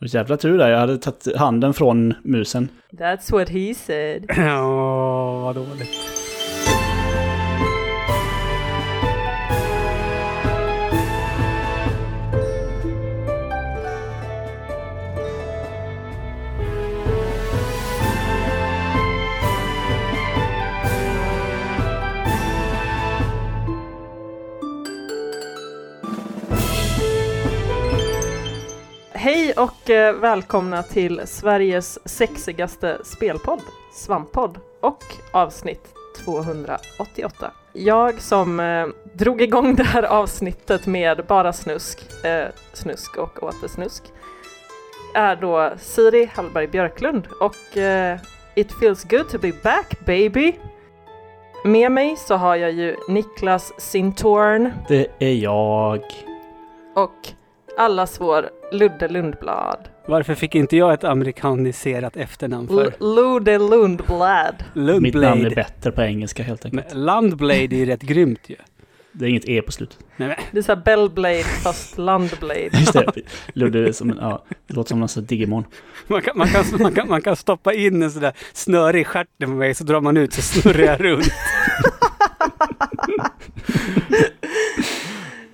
Och jävla tur där, jag hade tagit handen från musen. That's what he said. Ja, vad dåligt. Och eh, välkomna till Sveriges sexigaste spelpodd, Svamppodd, och avsnitt 288. Jag som eh, drog igång det här avsnittet med bara snusk, eh, snusk och åter snusk, är då Siri Hallberg Björklund och eh, It feels good to be back baby! Med mig så har jag ju Niklas Sintorn Det är jag. och allas vår Ludde Lundblad. Varför fick inte jag ett amerikaniserat efternamn för? L- Ludde Lundblad. Mitt namn är Lundblade. bättre på engelska helt enkelt. Men Landblade är ju rätt grymt ju. Det är inget E på slutet. Nej, men, Det är såhär Bellblade fast Landblade. Just det. Ludde som en, ja, det låter som någon sån här Digimon. man, kan, man, kan, man, kan, man kan stoppa in en sån där snöre i stjärten på mig så drar man ut så snurrar jag runt.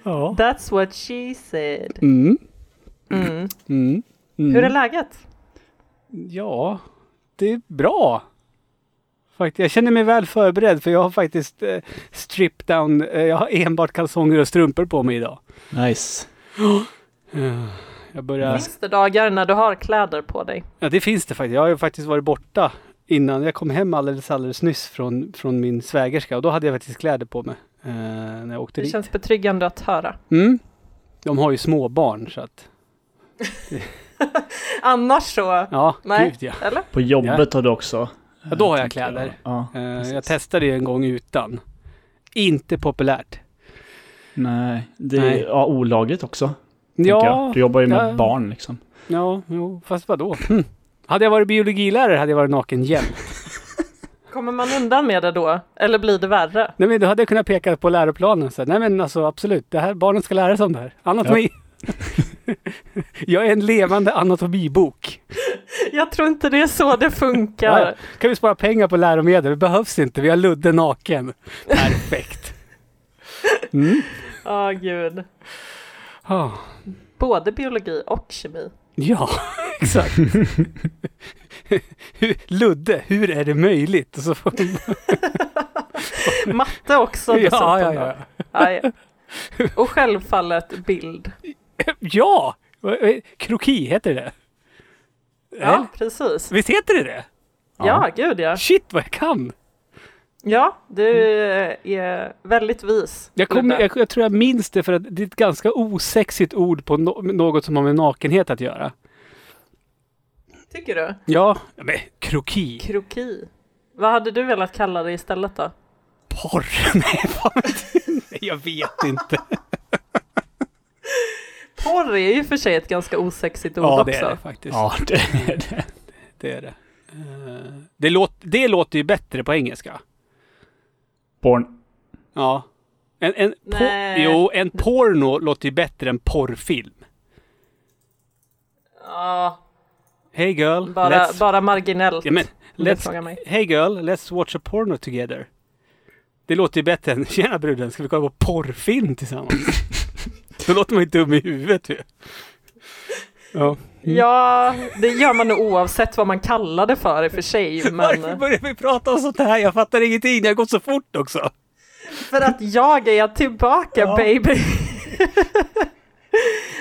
ja. That's what she said. Mm. Mm. Mm. Mm. Hur är läget? Ja, det är bra. Faktiskt, jag känner mig väl förberedd för jag har faktiskt eh, strip down. Eh, jag har enbart kalsonger och strumpor på mig idag. Nice. Eh, jag börjar... Finns det dagar när du har kläder på dig? Ja, det finns det faktiskt. Jag har ju faktiskt varit borta innan. Jag kom hem alldeles, alldeles nyss från, från min svägerska och då hade jag faktiskt kläder på mig. Eh, när jag åkte Det dit. känns betryggande att höra. Mm. De har ju små barn så att... Annars så, Ja, Nej. gud ja. eller? På jobbet har du också. Ja, då har jag kläder. Ja, Eh, jag precis. testade ju en gång utan. Inte populärt. Nej, det är Nej. Ja, olagligt också. jag. Ja, Du jobbar ju med ja. barn liksom. ja, jo, fast vadå? Hm. Hade jag varit biologilärare hade jag varit naken jämt. Kommer man undan med det då? Eller blir det värre? Nej men då hade jag kunnat peka på läroplanen säga, nej men alltså absolut, det här, barnen ska lära sig om det här. Anatomi. jag är en levande anatomibok. Jag tror inte det är så det Ja, funkar. kan vi spara pengar på läromedel? Det behövs inte, vi har Ludde naken. Perfekt. Mm. Åh gud. Ah. Både biologi och kemi. Ja, exakt. Ludde, hur är det möjligt? Och så får Matte också dessutom. ja, ja, ja. Och självfallet bild. Ja! Kroki, heter det Ja, precis. Visst heter det det? Ja, gud ja. Shit vad jag kan! Ja, du är väldigt vis. Jag, Ludde. jag, jag tror jag minns det för att det är ett ganska osexigt ord på no, något som har med nakenhet att göra. Tycker du? Ja, men kroki. Kroki. Vad hade du velat kalla det istället då? Porr? Nej, fan. Nej, jag vet inte. Porr är ju för sig ett ganska osexigt ord Ja, också. det är det faktiskt. Ja, det är det. Det är det. Eh, det, låt, det låter ju bättre på engelska. Porn. Ja. En, en, po- Nej. jo, en porno låter ju bättre än porrfilm. Ja, Hey girl, bara, let's... bara marginellt. Ja, men, let's. Hey girl, let's watch a porno together. Det låter ju bättre än Tjena bruden, ska vi kolla på porrfilm tillsammans? Då låter man ju dum i huvudet ju. Ja. Ja, det gör man nog oavsett vad man kallar det för i och för sig. Varför Men börjar vi prata om sånt här? Jag fattar ingenting, det har gått så fort också. för att jag är tillbaka Ja. baby.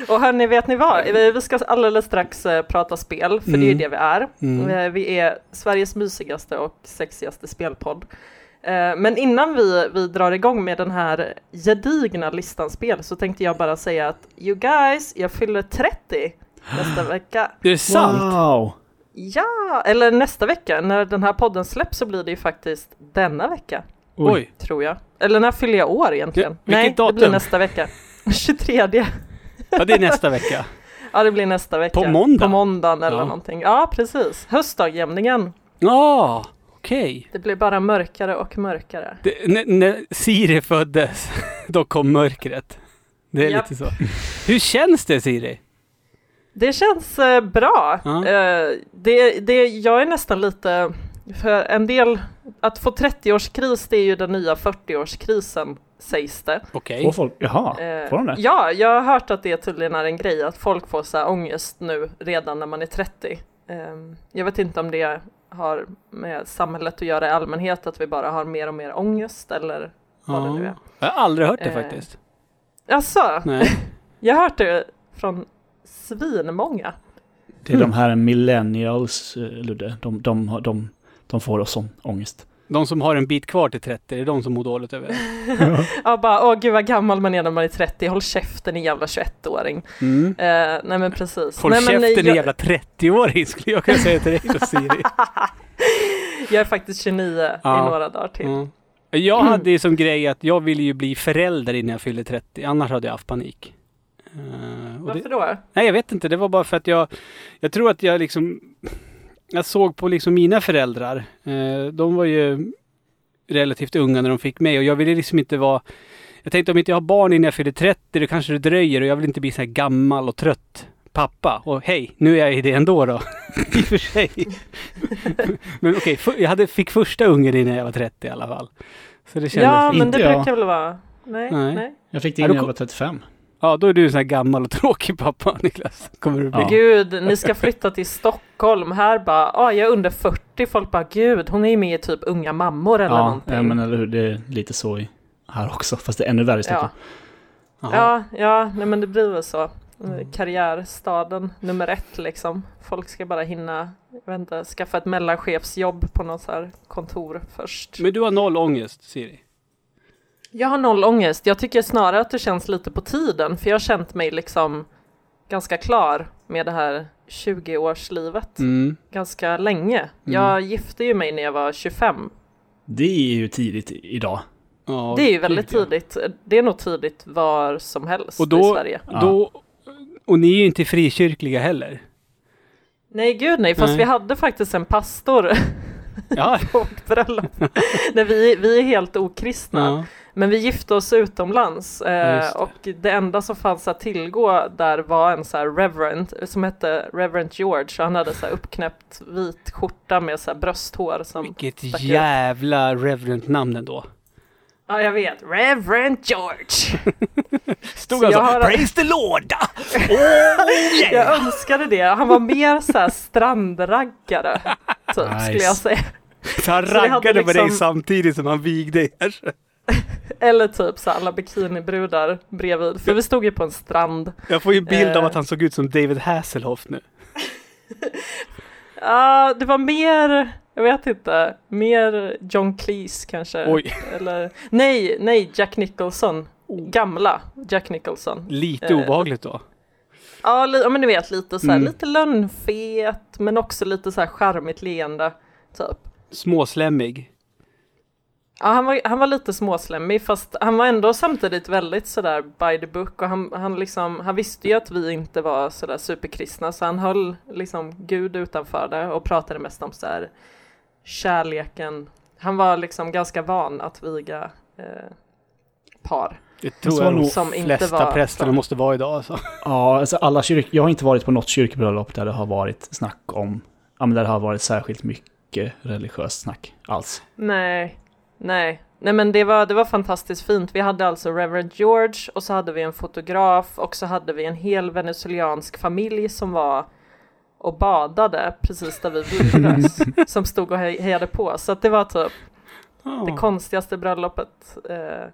Och hörni, vet ni vad? Vi ska alldeles strax eh, prata spel, för det är Mm. det vi är. Mm. Eh, Vi är Sveriges mysigaste och sexigaste spelpodd. Eh, Men innan vi, vi drar igång med den här gedigna listan spel så tänkte jag bara säga att you guys, jag fyller 30 nästa vecka. Det är sant. Wow! Ja, eller nästa vecka. När den här podden släpps så blir det ju faktiskt denna vecka, Oj. tror jag. Eller när fyller jag år egentligen? Ja, Nej, det datum? blir nästa vecka. 23. Ja, det är nästa vecka. Ja, det blir nästa vecka. På måndag? På måndagen eller Ja. någonting. Ja, precis. Höstdagjämningen. Ja, okej. Det blir bara mörkare och mörkare. Det- När, när Siri föddes, då kom mörkret. Det är Japp. lite så. Hur känns det Siri? Det känns eh, bra. Ja. Eh, det, det, jag är nästan lite, för en del, att få 30-årskris det är ju den nya 40-årskrisen sägs det. Okej. Får folk, jaha, Eh, får de det? Ja, jag har hört att det tydligen är en grej att folk får så här ångest nu redan när man är 30. Ehm, jag vet inte om det har med samhället att göra i allmänhet, att vi bara har mer och mer ångest eller vad det nu är. Jag har aldrig hört det Eh, faktiskt. Alltså, Nej. jag har hört det från svinmånga. Det är de här millennials, eh, Ludde. De, de, de, de, de får oss sån ångest. De som har en bit kvar till 30, det är de som mår dåligt över det. Ja, bara åh gud vad gammal man är när man är 30, håll käften din jävla 21-åring. Mm. Eh, nej men precis. Håll nej, käften jag, din jävla 30-åring skulle jag kunna säga till dig då Siri. jag är faktiskt 29 Ja. i några dagar till. Ja. Jag hade ju som grej att jag ville ju bli förälder innan jag fyllde 30, annars hade jag haft panik. Eh, och det, Varför då? nej jag vet inte, det var bara för att jag, jag tror att jag liksom, jag såg på liksom mina föräldrar. Eh, de var ju relativt unga när de fick mig och jag ville liksom inte vara, jag tänkte om inte jag har barn innan jag fyller 30 då kanske det dröjer och jag vill inte bli så här gammal och trött pappa. Och hej, nu är jag i det ändå då. I och för sig. men okej, för- jag hade, fick första ungen innan jag var 30 i alla fall. Så det kändes Ja, men det brukar väl vara... Nej, Nej. nej. Jag fick det innan jag var 35. Ja, då är du en sån här gammal och tråkig pappa Niklas. Kommer du bli. Ja. Gud, ni ska flytta till Stockholm. Här bara, ah, jag är under 40. Folk bara, gud, hon är ju med i typ Unga mammor eller Ja, någonting. ja, men eller hur. Det är lite så i, här också. Fast det är ännu värre i Stockholm. Jaha. Ja, ja, nej men det blir väl så. Karriärstaden nummer ett liksom. Folk ska bara hinna, jag vet inte, skaffa ett mellanchefsjobb på något så här kontor först. Men du har noll ångest, Siri? Jag har noll ångest. Jag tycker snarare att det känns lite på tiden, för jag har känt mig liksom ganska klar med det här 20-årslivet Mm. ganska länge. Jag gifte ju mig när jag var 25. Det är ju tidigt i- idag. Ja, Det är ju väldigt tidigt. Det är nog tidigt var som helst Och i då, Sverige. då, och ni är ju inte frikyrkliga heller. Nej, gud nej, fast Nej. vi hade faktiskt en pastor Ja. på vårt bröllop. Nej, vi, vi är helt okristna. ja. Men vi gifte oss utomlands eh, och det enda som fanns att tillgå där var en så här reverend som hette Reverend George han hade så här uppknäppt vit skjorta med så här brösthår som Vilket jävla reverent namn ändå. Ja, jag vet. Reverend George. Stod Så alltså jag har- Praise the Lord! Oh Jag önskade det. Han var mer så här strandraggare, typ, Nice. skulle jag säga. Så han Så vi hade raggade på dig liksom- samtidigt som han vigde er. Eller typ så alla bikinibrudar bredvid. För vi stod ju på en strand. Jag får ju bild av Eh. att han såg ut som David Hasselhoff nu. Ja, det var mer, jag vet inte, mer John Cleese kanske. Oj. Eller, nej, nej, Jack Nicholson. Gamla Jack Nicholson. Lite Eh. obehagligt då. Ja, li- ja men du vet lite så här, Mm. lite lönnfet men också lite så här charmigt leende. Typ. Småslemmig. Ja, han var, han var lite småslemmig fast han var ändå samtidigt väldigt sådär by the book och han, han, liksom, han visste ju att vi inte var sådär superkristna så han höll liksom Gud utanför det och pratade mest om så här kärleken. Han var liksom ganska van att viga eh, par. Det tror jag de som inte flesta var prästerna från- måste vara idag alltså. Ja, alltså alla kyrk... Jag har inte varit på något kyrkobröllop där det har varit snack om... Ja, men där det har varit särskilt mycket religiöst snack alls. Nej, nej. Nej men det var, det var fantastiskt fint. Vi hade alltså Reverend George och så hade vi en fotograf och så hade vi en hel venezuelansk familj som var och badade precis där vi vigdes. som stod och hej- hejade på. Så det var typ det konstigaste bröllopet eh,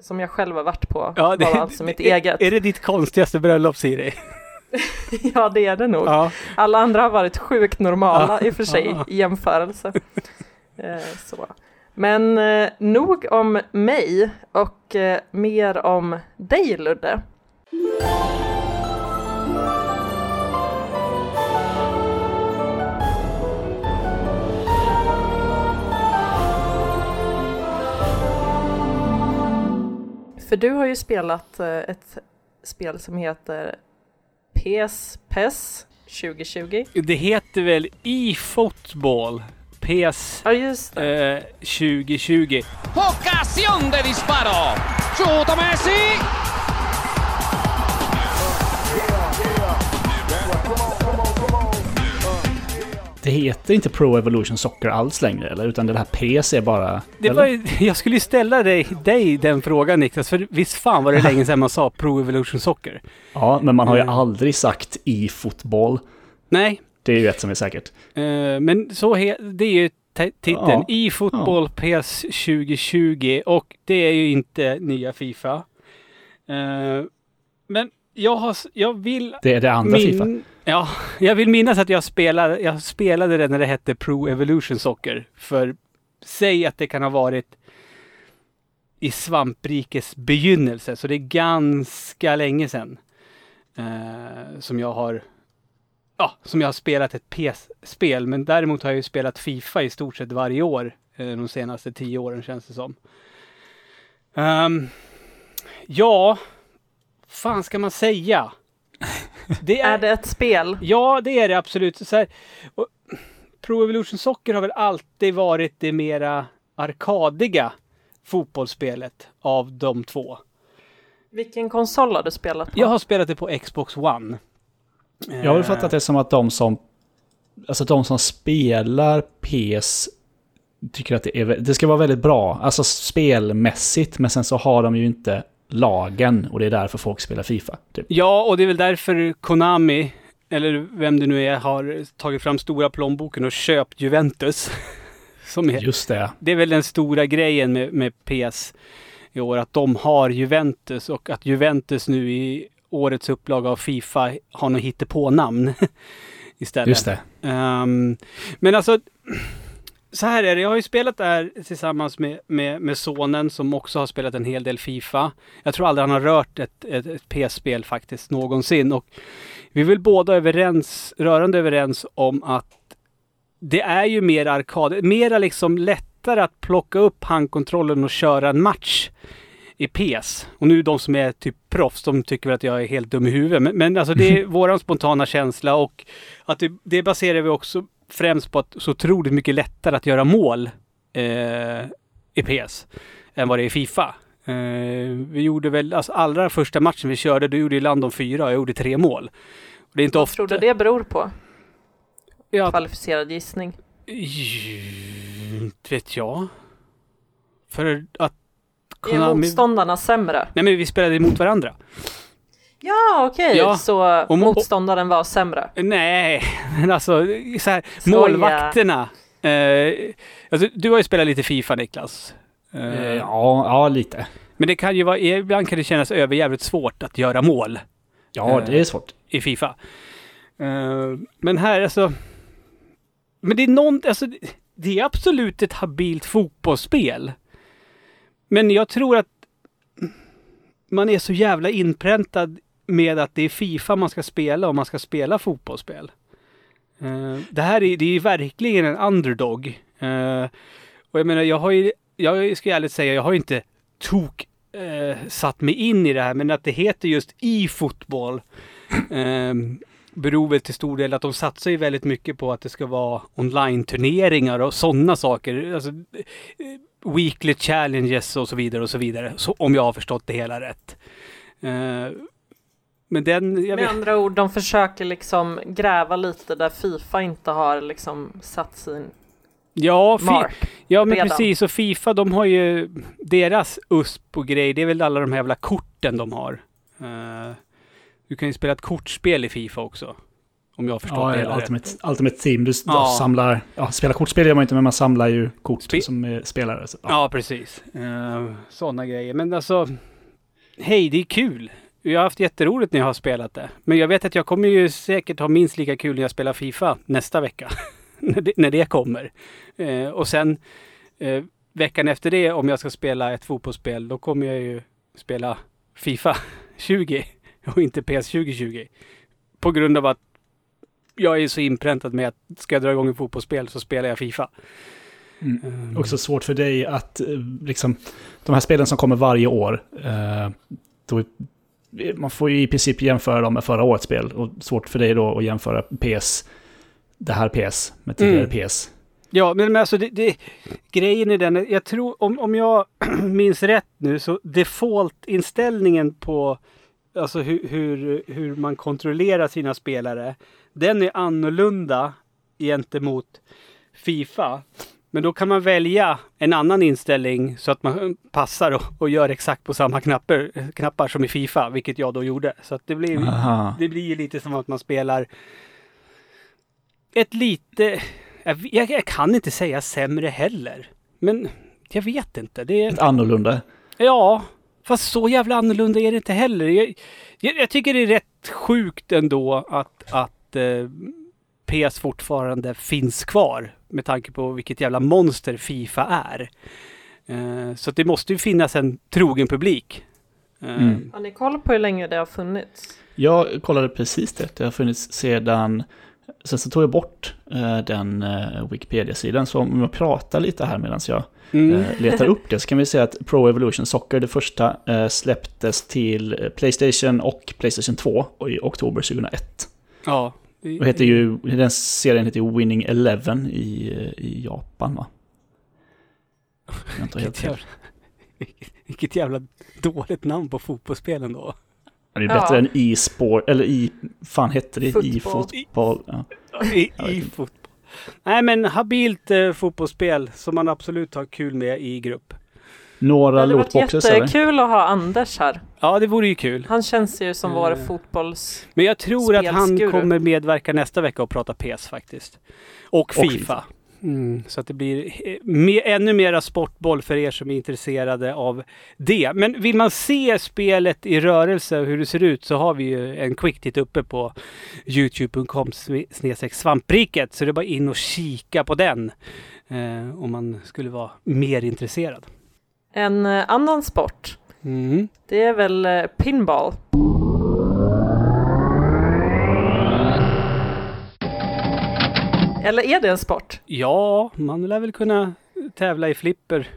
som jag själv har varit på. Ja, det, var alltså mitt är, eget. Är det ditt konstigaste bröllop Siri? ja det är det nog. Ja. Alla andra har varit sjukt normala Ja. i och för sig Ja. i jämförelse. Eh, så. Men eh, nog om mig och eh, mer om dig Ludde. För du har ju spelat eh, ett spel som heter PS PES 2020. Det heter väl e-fotboll? PES ja, eh, 2020. Ocasión de disparo! Chuta Messi! det heter inte Pro Evolution Soccer alls längre, eller? Utan det här PS är bara... Det var, ju, jag skulle ju ställa dig, dig den frågan, Niklas, för visst fan var det länge sedan man sa Pro Evolution Soccer? Ja, men man har ju eh. aldrig sagt i fotboll. Nej, det är ju ett som är säkert. eh, men så det är ju te- titeln. Ja. I fotboll PS 2020 och det är ju inte nya Fifa. Eh, men jag har, jag vill Det är det andra Fifa. Ja, jag vill minnas att jag spelade, jag spelade det när det hette Pro Evolution Soccer. För säg att det kan ha varit i svamprikes begynnelse, så det är ganska länge sedan. Eh, som jag har Ja, som jag har spelat ett PS-spel. Men däremot har jag ju spelat Fifa i stort sett varje år. eh, De senaste tio åren känns det som. Ehm, ja, fan ska man säga? Det Är det ett spel? Ja, det är det absolut. Så här, och Pro Evolution Soccer har väl alltid varit det mera arkadiga fotbollsspelet av de två. Vilken konsol har du spelat på? Jag har spelat det på Xbox One. Jag har fattat det som att de som... Alltså de som spelar PS tycker att det, är, det ska vara väldigt bra. Alltså spelmässigt, men sen så har de ju inte lagen och det är därför folk spelar Fifa. Typ. Ja, och det är väl därför Konami, eller vem det nu är, har tagit fram stora plånboken och köpt Juventus. Som är, Just det. det är väl den stora grejen med, med PS i år, att de har Juventus och att Juventus nu i årets upplaga av Fifa har något hittepånamn istället. Just det. Ehm, men alltså, så här är det. Jag har ju spelat det här tillsammans med, med, med sonen som också har spelat en hel del Fifa. Jag tror aldrig han har rört ett, ett, ett PS-spel faktiskt någonsin. Och vi är väl båda överens, rörande överens om att det är ju mer arkad, mera liksom lättare att plocka upp handkontrollen och köra en match i PS. Och nu de som är typ proffs, de tycker väl att jag är helt dum i huvudet. Men, men alltså det är våran spontana känsla och att det, det baserar vi också främst på att så otroligt mycket lättare att göra mål eh, i PS än vad det är i Fifa. Eh, vi gjorde väl, alltså allra första matchen vi körde, du gjorde ju land om fyra och jag gjorde tre mål. Och det är inte Vad ofta... tror du det beror på? Ja, Kvalificerad gissning. inte vet jag. För att Är Konami... motståndarna sämre? Nej men vi spelade emot varandra. Ja, okej. Ja. Så Och mo- motståndaren var sämre? Nej, men alltså så här, Skoja. målvakterna. Eh, alltså, du har ju spelat lite Fifa Niklas. Eh, Eh, Ja, ja, lite. Men det kan ju vara, ibland kan det kännas överjävligt svårt att göra mål Ja, det är svårt. i Fifa. Eh, men här alltså. Men det är någon, alltså det är absolut ett habilt fotbollsspel. Men jag tror att man är så jävla inpräntad med att det är Fifa man ska spela om man ska spela fotbollsspel. Uh, det här är, det är verkligen en underdog. Uh, och jag menar, jag har ju, jag ska ärligt säga, jag har ju inte tok uh, satt mig in i det här, men att det heter just e-fotboll beror väl till stor del att de satsar ju väldigt mycket på att det ska vara online-turneringar och sådana saker. Alltså, weekly challenges och så vidare och så vidare. Så, om jag har förstått det hela rätt. Eh, men den... Med vet, andra ord, de försöker liksom gräva lite där Fifa inte har liksom satt sin ja, mark. ja, men redan. precis. Och Fifa, de har ju deras USP och grej. Det är väl alla de här jävla korten de har. Eh, du kan ju spela ett kortspel i Fifa också. Om jag har förstått det Ja, hela rätt. Ultimate, Ultimate Team. Du Ja. samlar... Ja, spela kortspel gör man inte, men man samlar ju kort Spe- som spelare. Så, ja. Ja, precis. Uh, Sådana grejer. Men alltså, hej, det är kul. Jag har haft jätteroligt när jag har spelat det. Men jag vet att jag kommer ju säkert ha minst lika kul när jag spelar Fifa nästa vecka. när, det, när det kommer. Eh, och sen eh, veckan efter det, om jag ska spela ett fotbollsspel, då kommer jag ju spela Fifa 20 och inte PS 2020. På grund av att jag är så inpräntad med att ska jag dra igång ett fotbollsspel så spelar jag Fifa. Mm. Mm. Också svårt för dig att, eh, liksom, de här spelen som kommer varje år, eh, då, man får ju i princip jämföra dem med förra årets spel. Och svårt för dig då att jämföra PS, det här PS, med tidigare Mm. PS. Ja, men, men alltså det, det, grejen är den, jag tror om, om jag minns rätt nu så default-inställningen på alltså hur, hur, hur man kontrollerar sina spelare, den är annorlunda gentemot Fifa. Men då kan man välja en annan inställning så att man passar och, och gör exakt på samma knappar, knappar som i Fifa, vilket jag då gjorde. Så att det blir Aha. det blir lite som att man spelar ett lite... Jag, jag, jag kan inte säga sämre heller. Men jag vet inte. Det är, Annorlunda. ja, fast så jävla annorlunda är det inte heller. Jag, jag, jag tycker det är rätt sjukt ändå att, att eh, PS fortfarande finns kvar. Med tanke på vilket jävla monster Fifa är. Eh, så att det måste ju finnas en trogen publik. Eh, Mm. Har ni koll på hur länge det har funnits? Jag kollade precis det. Det har funnits sedan... Sen så tog jag bort den Wikipedia-sidan. Så om jag pratar lite här medan jag Mm. letar upp det så kan vi säga att Pro Evolution Soccer, det första, släpptes till Playstation och Playstation 2 i oktober 2001. Ja. Och heter ju, den serien heter ju Winning Eleven i, i Japan va? Jag inte helt jävla, vilket jävla dåligt namn på fotbollsspelen då. Det är bättre Ja. än e-sport, eller i, fan hette det? Fotboll. E-fotboll. Ja. Vet i inte. fotboll. Nej men habilt eh, fotbollsspel som man absolut har kul med i grupp. Några Det hade varit lootboxes eller? jättekul att ha Anders här. Ja det vore ju kul. Han känns ju som vår Eh. fotbolls... Men jag tror att han kommer medverka nästa vecka och prata PS faktiskt. Och FIFA. FIFA. Mm, så att det blir eh, me- ännu mera sportboll för er som är intresserade av det. Men vill man se spelet i rörelse och hur det ser ut så har vi ju en quick titt uppe på youtube.com svampriket. Så det är bara in och kika på den eh, om man skulle vara mer intresserad. En eh, annan sport, Mm. det är väl eh, pinball. Eller är det en sport? Ja, man lär väl kunna tävla i flipper.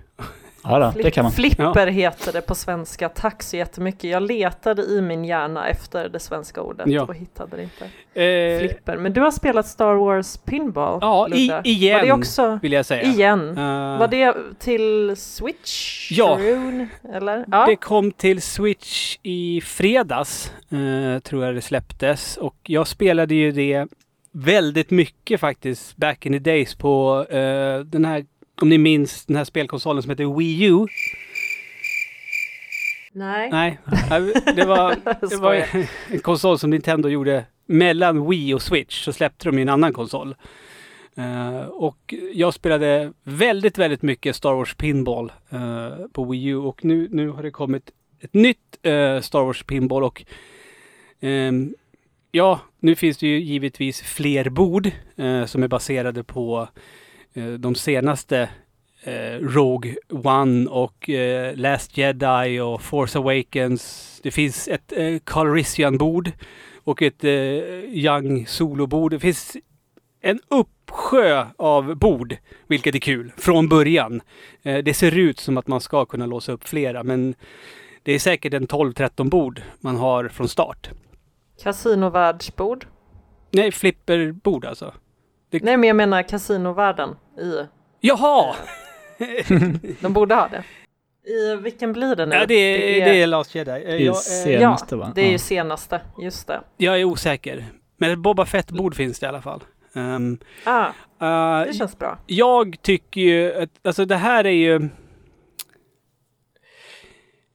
Ja, då, det kan man. Flipper heter det på svenska. Tack så jättemycket. Jag letade i min hjärna efter det svenska ordet Ja. och hittade det inte. Eh, Flipper. Men du har spelat Star Wars Pinball, Ja, i, igen Var det också vill jag säga. igen? Eh, Var det till Switch? Ja. Rune, eller? Ja. Det kom till Switch i fredags, eh, tror jag det släpptes. Och jag spelade ju det väldigt mycket faktiskt, back in the days på eh, den här, om ni minns den här spelkonsolen som heter Wii U. Nej. Nej, det var, det var en konsol som Nintendo gjorde mellan Wii och Switch. Så släppte de en annan konsol. Eh, och jag spelade väldigt, väldigt mycket Star Wars Pinball eh, på Wii U. Och nu, nu har det kommit ett nytt eh, Star Wars Pinball. Och ehm, ja, nu finns det ju givetvis fler bord som är baserade på de senaste eh, Rogue One och eh, Last Jedi och Force Awakens. Det finns ett eh, Calrissian-bord och ett eh, Young Solo-bord. Det finns en uppsjö av bord, vilket är kul, från början. Eh, det ser ut som att man ska kunna låsa upp flera, men det är säkert en 12-13 bord man har från start. Kasinovärldsbord? Nej, flipperbord alltså. Nej, men jag menar kasinovärlden i... Jaha! De borde ha det. I vilken blir det nu? Ja, det, är, det är Last Jedi. Det är Jag, eh, senaste va? Det är ju Ja. senaste, just det. jag är osäker. Men ett Boba Fett-bord finns det i alla fall. Um, Ah, uh, det känns bra. Jag tycker ju att, alltså det här är ju...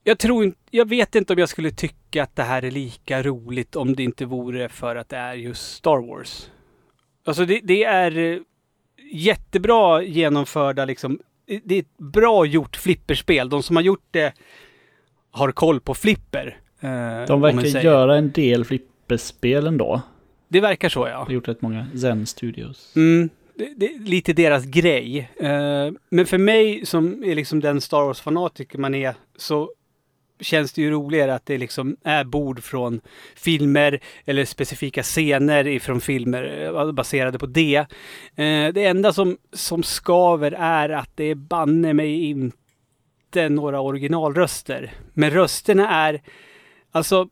Jag tror inte, jag vet inte om jag skulle tycka att det här är lika roligt om det inte vore för att det är just Star Wars. Alltså det, det är eh, jättebra genomförda liksom, det- är ett bra gjort flipperspel. De som har gjort det har koll på flipper. eh, De verkar göra en del flipperspel ändå. Det verkar så ja. De har gjort rätt många Zen Studios. Mm, det, det lite deras grej. Eh, men för mig som är liksom den Star Wars-fanatiker man är så känns det ju roligare att det liksom är bord från filmer eller specifika scener ifrån filmer eh, baserade på det. Eh, det enda som, som skaver är att det är banne mig inte några originalröster. Men rösterna är alltså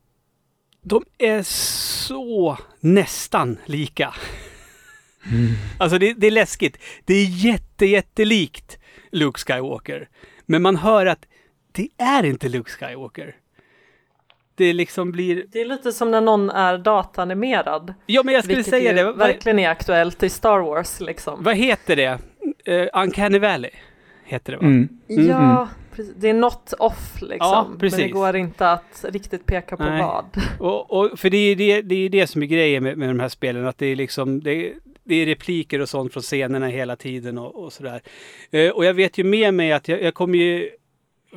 de är så nästan lika. Alltså det, det är läskigt. Det är jätte, jättelikt Luke Skywalker. Men man hör att det är inte Luke Skywalker. det liksom blir... Det är lite som när någon är datanimerad. Ja, men jag skulle Vilket säga ju det. Vad, verkligen är aktuellt i Star Wars liksom. vad heter det? Uh, Uncanny Valley heter det va? Mm. Mm, Ja, precis. det är något off liksom. Ja, men det går inte att riktigt peka på Nej. vad. Och, och, för det är det, det är det som är grejen med, med de här spelen, att det är liksom det, det är repliker och sånt från scenerna hela tiden och, och sådär. Eh, och jag vet ju med mig att jag, jag kommer ju,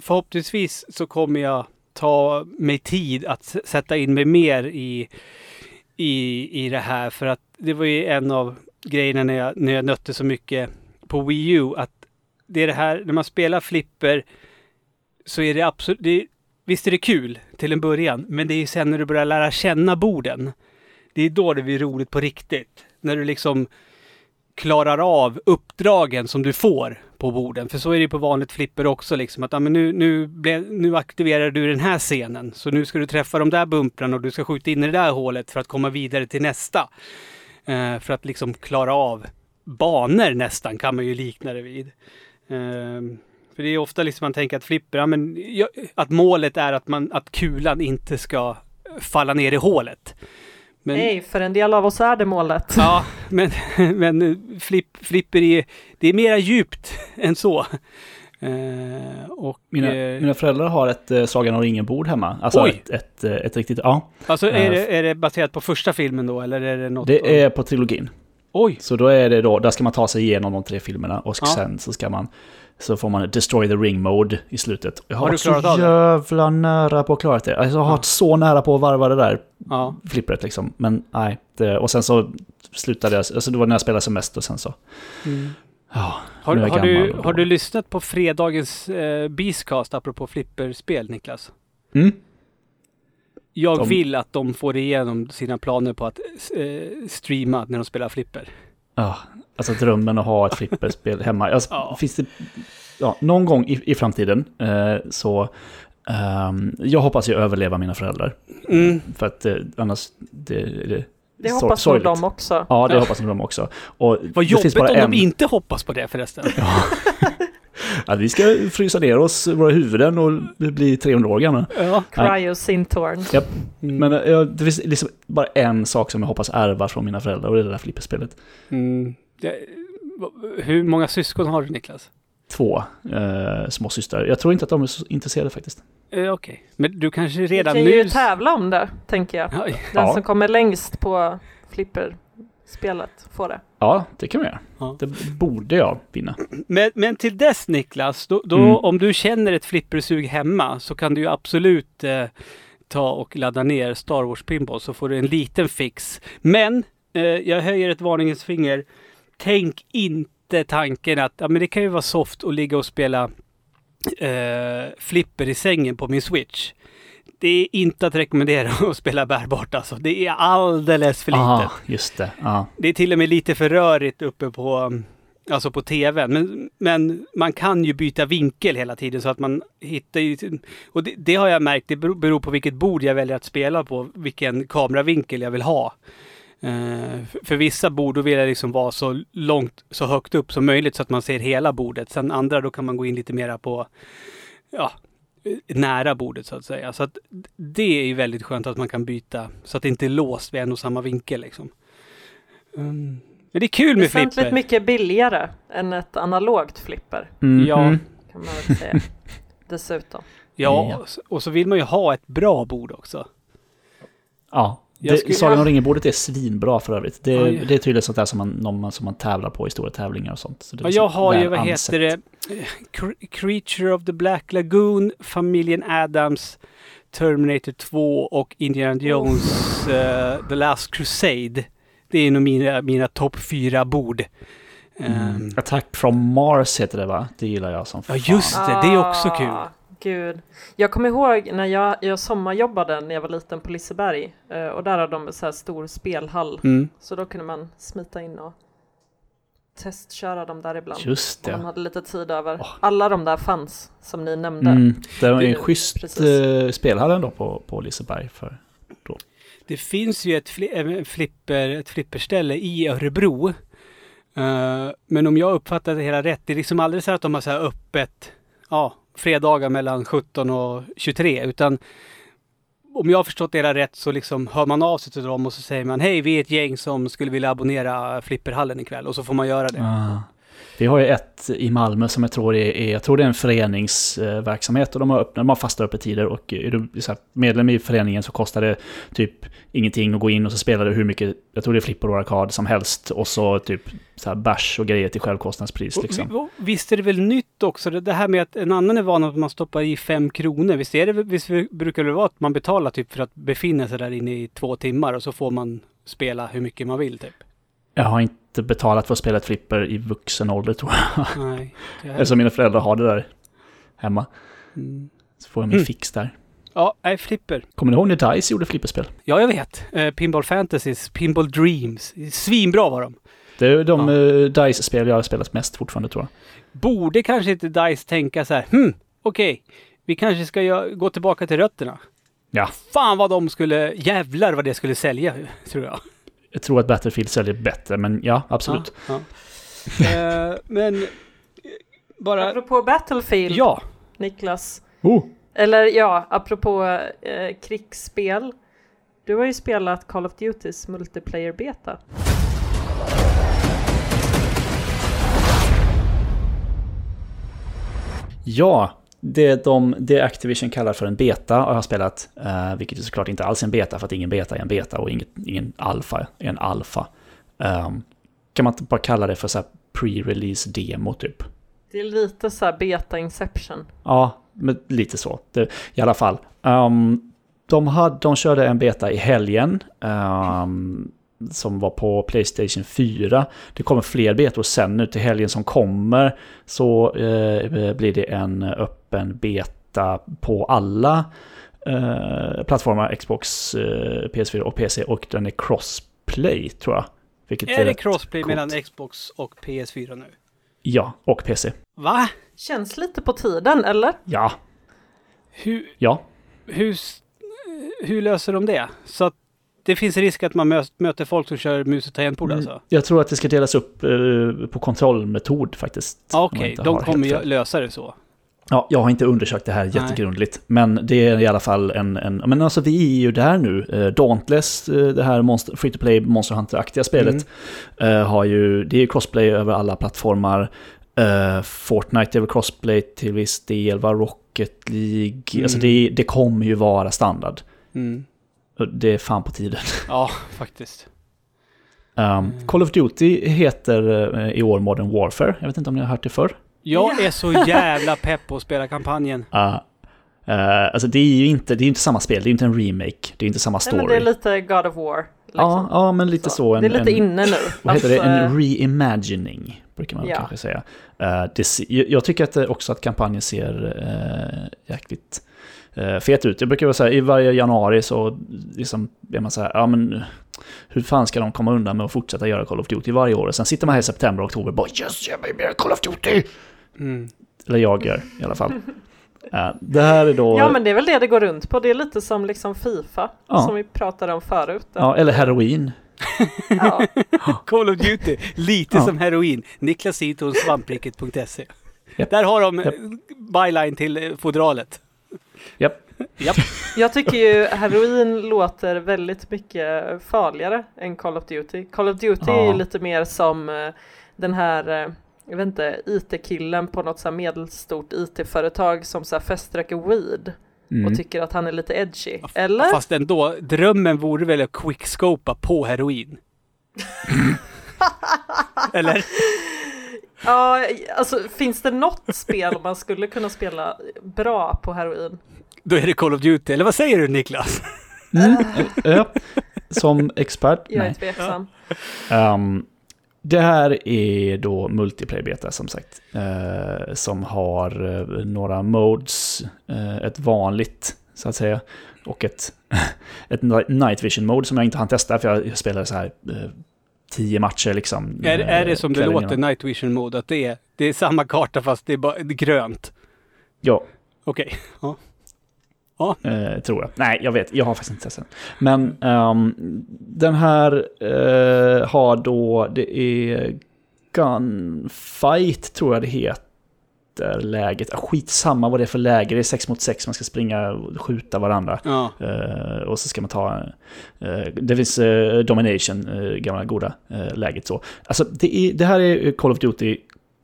förhoppningsvis så kommer jag ta mig tid att sätta in mig mer i, i, i det här. För att det var ju en av grejerna när jag, när jag nötte så mycket på Wii U, att det är det här, när man spelar flipper så är det absolut, det, visst är det kul till en början, men det är ju sen när du börjar lära känna borden. Det är då det blir roligt på riktigt. När du liksom klarar av uppdragen som du får på borden. För så är det ju på vanligt flipper också liksom att ja, men nu, nu, ble, nu aktiverar du den här scenen. Så nu ska du träffa de där bumprarna och du ska skjuta in i det där hålet för att komma vidare till nästa. Eh, för att liksom klara av banor nästan kan man ju likna det vid. Eh, för det är ofta liksom man tänker att flipper, ja, men, ja, att målet är att, man, att kulan inte ska falla ner i hålet. Men, Nej, för en del av oss är det målet. Ja, men, men eh, flipp, flipper är, det är mera djupt än så. Eh, och, Mina, eh, mina föräldrar har ett uh, Sagan om ringen-bord hemma. Alltså Oj! ett, ett, eh, ett riktigt, ja. alltså är eh, det, är det baserat på första filmen då, eller är det något? Det är på trilogin. Oj! Så då är det då, där ska man ta sig igenom de tre filmerna och Ja. sen så ska man, så får man Destroy the Ring Mode i slutet. Jag har, Har du varit så klarat av det? jävla nära på att klara det. Alltså, jag har Ja. varit så nära på att varva det där Ja. flippret liksom. Men nej, det, och sen så slutade jag, alltså det var när jag spelade som mest och sen så, ja. Har, har, du, har du lyssnat på fredagens eh, Beastcast apropå flipperspel, Niklas? Mm? Jag De- vill att de får igenom sina planer på att eh, streama när de spelar flipper. Ja, alltså drömmen att ha ett flipperspel hemma. Alltså, Ja. Finns det, ja, någon gång i, i framtiden eh, så, ehm, jag hoppas ju överleva mina föräldrar. Mm. För att eh, annars, det, det Det sor- hoppas nog de också. Ja, det hoppas nog de också. Och Vad jobbigt bara om en. de inte hoppas på det förresten. Ja, vi ska frysa ner oss, våra huvuden och bli 300 år gamla. Ja. Cryo Sintorn. Japp. Mm. Men eh, det finns liksom bara en sak som jag hoppas ärva från mina föräldrar och det är det där flipperspelet. Mm. Det, hur många syskon har du Niklas? Två eh, små systrar. Jag tror inte att de är så intresserade faktiskt. Eh, Okej, men du kanske Vi redan kan nu... ju tävla om det, tänker jag. Ja, Den Ja. som kommer längst på flipperspelet får det. Ja, det kan vi göra. Ja. Det borde jag vinna. Men, men till dess Niklas, då, då Mm. om du känner ett flippersug hemma så kan du ju absolut eh, ta och ladda ner Star Wars Pinball så får du en liten fix. Men eh, jag höjer ett varningens finger. Tänk inte tanken att ja, men det kan ju vara soft att ligga och spela eh, flipper i sängen på min switch. Det är inte att rekommendera att spela bärbart alltså. Det är alldeles för litet. Ah, just det. Ja. Det är till och med lite för rörigt uppe på, alltså på tvn. Men, men man kan ju byta vinkel hela tiden så att man hittar ju... Och det, det har jag märkt, det beror, beror på vilket bord jag väljer att spela på, vilken kameravinkel jag vill ha. Eh, för, för vissa bord då vill jag liksom vara så långt, så högt upp som möjligt så att man ser hela bordet. Sen andra då kan man gå in lite mera på, ja, nära bordet så att säga. Så att det är ju väldigt skönt att man kan byta så att det inte är låst vid en och samma vinkel liksom. Mm. Men det är kul med Väsentligt flipper. mycket billigare än ett analogt flipper, Mhm. Ja. kan man väl säga. Dessutom. Ja, och så vill man ju ha ett bra bord också. Ja. Jag Det, skulle- Sagan om ringen-bordet är svinbra för övrigt. Det, Ja, ja. det är tydligen sånt där som man, någon man, som man tävlar på i stora tävlingar och sånt. Så det är Ja, liksom jag har ju, vad ansett. heter det, Cre- Creature of the Black Lagoon, Familjen Adams, Terminator 2 och Indiana Jones eh, The Last Crusade. Det är nog mina, mina topp fyra bord. Mm. Ehm, Attack from Mars heter det va? Det gillar jag som Ja, fan. just det. Det är också kul. Gud. Jag kommer ihåg när jag, jag sommarjobbade när jag var liten på Liseberg eh, och där hade de en så här stor spelhall. mm. Så då kunde man smita in och testköra dem där ibland. Just Om man det. hade lite tid över. Åh. Alla de där fanns som ni nämnde. Mm, det var Det- en schysst precis. eh, spelhall ändå på, på Liseberg. För. Det finns ju ett, fli flipper, ett flipperställe i Örebro. Eh, men om jag uppfattar det hela rätt, det är liksom aldrig så att de har så här öppet ja, fredagar mellan 17 och 23, utan om jag har förstått det hela rätt så liksom hör man av sig till dem och så säger man hej, vi är ett gäng som skulle vilja abonnera Flipperhallen ikväll och så får man göra det. Ah. Vi har ju ett i Malmö som jag tror är, jag tror det är en föreningsverksamhet och de har, öppnat, de har fasta öppettider och är du så här, medlem i föreningen så kostar det typ ingenting att gå in och så spelar du hur mycket, jag tror det är flipper och arkad som helst och så typ så här bärs och grejer till självkostnadspris liksom. Och, visst är det väl nytt också, det här med att en annan är van att man stoppar i fem kronor. Visst, är det, visst brukar det vara att man betalar typ för att befinna sig där inne i två timmar och så får man spela hur mycket man vill typ? Jag har inte betalat för att spela ett flipper i vuxen ålder tror jag. Nej. det är- Eftersom mina föräldrar har det där hemma. Mm. Så får jag min Mm. fix där. Ja, nej, flipper. Kommer ni ihåg när DICE gjorde flipperspel? Ja, jag vet. Eh, Pinball Fantasies, Pinball Dreams. Svinbra var de. Det är de Ja. eh, DICE-spel jag har spelat mest fortfarande tror jag. Borde kanske inte DICE tänka så här, hm, okej, vi kanske ska gå tillbaka till rötterna. Ja. Fan vad de skulle, jävlar vad det skulle sälja, tror jag. Jag tror att Battlefield säljer bättre, men ja, absolut. Ja, ja. Eh, men, bara, Apropå Battlefield, ja. Niklas. Oh. Eller ja, apropå eh, krigsspel. Du har ju spelat Call of Duties multiplayer beta. Ja, det, de, det Activision kallar för en beta har jag spelat, eh, vilket är såklart inte alls är en beta, för att ingen beta är en beta och inget, ingen alfa är en alfa. Ehm, kan man inte bara kalla det för så här pre-release demo typ? Det är lite så här beta inception. Ja, men lite så. Det, I alla fall. Ehm, de, hade, de körde en beta i helgen. ehm, som var på Playstation 4. Det kommer fler betor sen nu till helgen som kommer. Så eh, blir det en öppen beta på alla eh, plattformar. Xbox, eh, PS4 och PC. Och den är crossplay tror jag. Vilket Är det crossplay coolt. mellan Xbox och PS4 nu? Ja, och PC. Va? Känns lite på tiden, eller? Ja, Hur, ja. hur, hur löser de det? Så att det finns risk att man mö- möter folk som kör mus och tangentbord Mm, alltså? Jag tror att det ska delas upp eh, på kontrollmetod faktiskt. Okej, inte de kommer lösa det så. Ja, jag har inte undersökt det här Nej. jättegrundligt. Men det är i alla fall en... en men alltså vi är ju där nu. Eh, Dauntless, eh, det här monster, free to play Monster Hunter-aktiga spelet, Mm. eh, har ju... Det är ju crossplay över alla plattformar. Eh, Fortnite är väl crossplay till viss del, va? Rocket League. Mm. Alltså det, det kommer ju vara standard. Mm. Det är fan på tiden. Ja, faktiskt. Um, Call of Duty heter i år Modern Warfare. Jag vet inte om ni har hört det förr? Jag Ja. är så jävla pepp på att spela kampanjen. Uh, uh, alltså det är ju inte, det är inte samma spel, det är inte en remake, det är inte samma Nej, story. men det är lite God of War. Liksom. ja, ja, men lite så. en, det är lite en, inne nu. Vad heter det? Alltså, En reimagining, brukar man Ja. kanske säga. Uh, det, jag jag tycker att det också att kampanjen ser uh, jäkligt uh, fet ut. Jag brukar vara så här, i varje januari så liksom är man så här, ja men hur fan ska de komma undan med att fortsätta göra Call of Duty varje år? Och sen sitter man här i september och oktober och bara yes, ge mig mer Call of Duty! Mm. Eller jag gör i alla fall. Uh, det här är då... Ja men det är väl det det går runt på. Det är lite som liksom Fifa. Ja. Som vi pratade om förut. Ja, eller heroin. Ja. Call of Duty, lite Ja. som heroin. Niklas Iton, svampriket.se. Japp. Där har de Japp. eh, byline till eh, fodralet. Japp. Japp. Jag tycker ju heroin låter väldigt mycket farligare än Call of Duty. Call of Duty är Ja. ju lite mer som eh, den här, eh, jag vet inte, IT-killen på något så här medelstort IT-företag som så här feströker weed Mm. och tycker att han är lite edgy. Eller? Fast ändå, drömmen vore väl att quickscopa på heroin? Eller? Ja, alltså finns det något spel man skulle kunna spela bra på heroin? Då är det Call of Duty. Eller vad säger du Niklas? Mm. Ja, som expert? Jag är Nej. tveksam. Ehm, det här är då multiplayer-beta som sagt. eh, som har eh, några modes. eh, ett vanligt, så att säga. Och ett, ett night vision mode som jag inte hann testa för jag spelade så här eh, tio matcher liksom. Är, är det eh, som det låter, innan. Night Vision Mode, att det är, det är samma karta fast det är bara det är grönt? Ja, Okej. Eh, tror jag. Nej, jag vet. Jag har faktiskt inte testat den. Men ehm, den här eh, har då, det är Gunfight tror jag det heter. fighter-läget. Ah, Skitsamma vad det är för läge, det är 6 mot 6, man ska springa och skjuta varandra. Ja. Eh, och så ska man ta... eh, det finns uh, Domination, uh, gamla goda eh, läget så. Alltså det, är, det här är Call of Duty,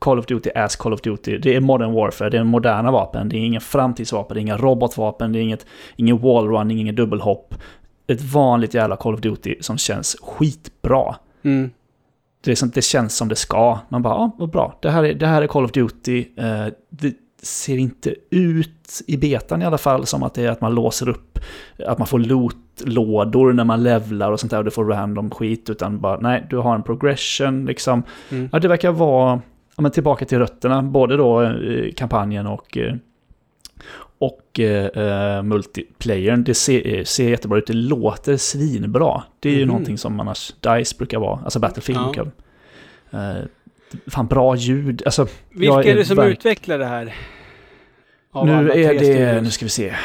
Call of Duty as Call of Duty. Det är Modern Warfare, det är moderna vapen, det är inga framtidsvapen, det är inga robotvapen, det är inget, ingen wallrunning, ingen dubbelhopp. Ett vanligt jävla Call of Duty som känns skitbra. Mm. Det, är som, det känns som det ska. Man bara, ja, vad bra. Det här är, det här är Call of Duty. Eh, det ser inte ut, i betan i alla fall, som att det är att man låser upp, att man får loot-lådor när man levlar och sånt där och du får random skit, utan bara, nej, du har en progression liksom. Mm. Ja, det verkar vara, ja, men tillbaka till rötterna, både då eh, kampanjen och eh, och eh, multiplayern, det ser, eh, ser jättebra ut, det låter svinbra. Det är ju Mhm. någonting som annars DICE brukar vara, alltså Battlefield Ja. brukar eh, Fan bra ljud, alltså Vilka är det som utvecklar det här? Av Nu är det, nu ska vi se. Eh,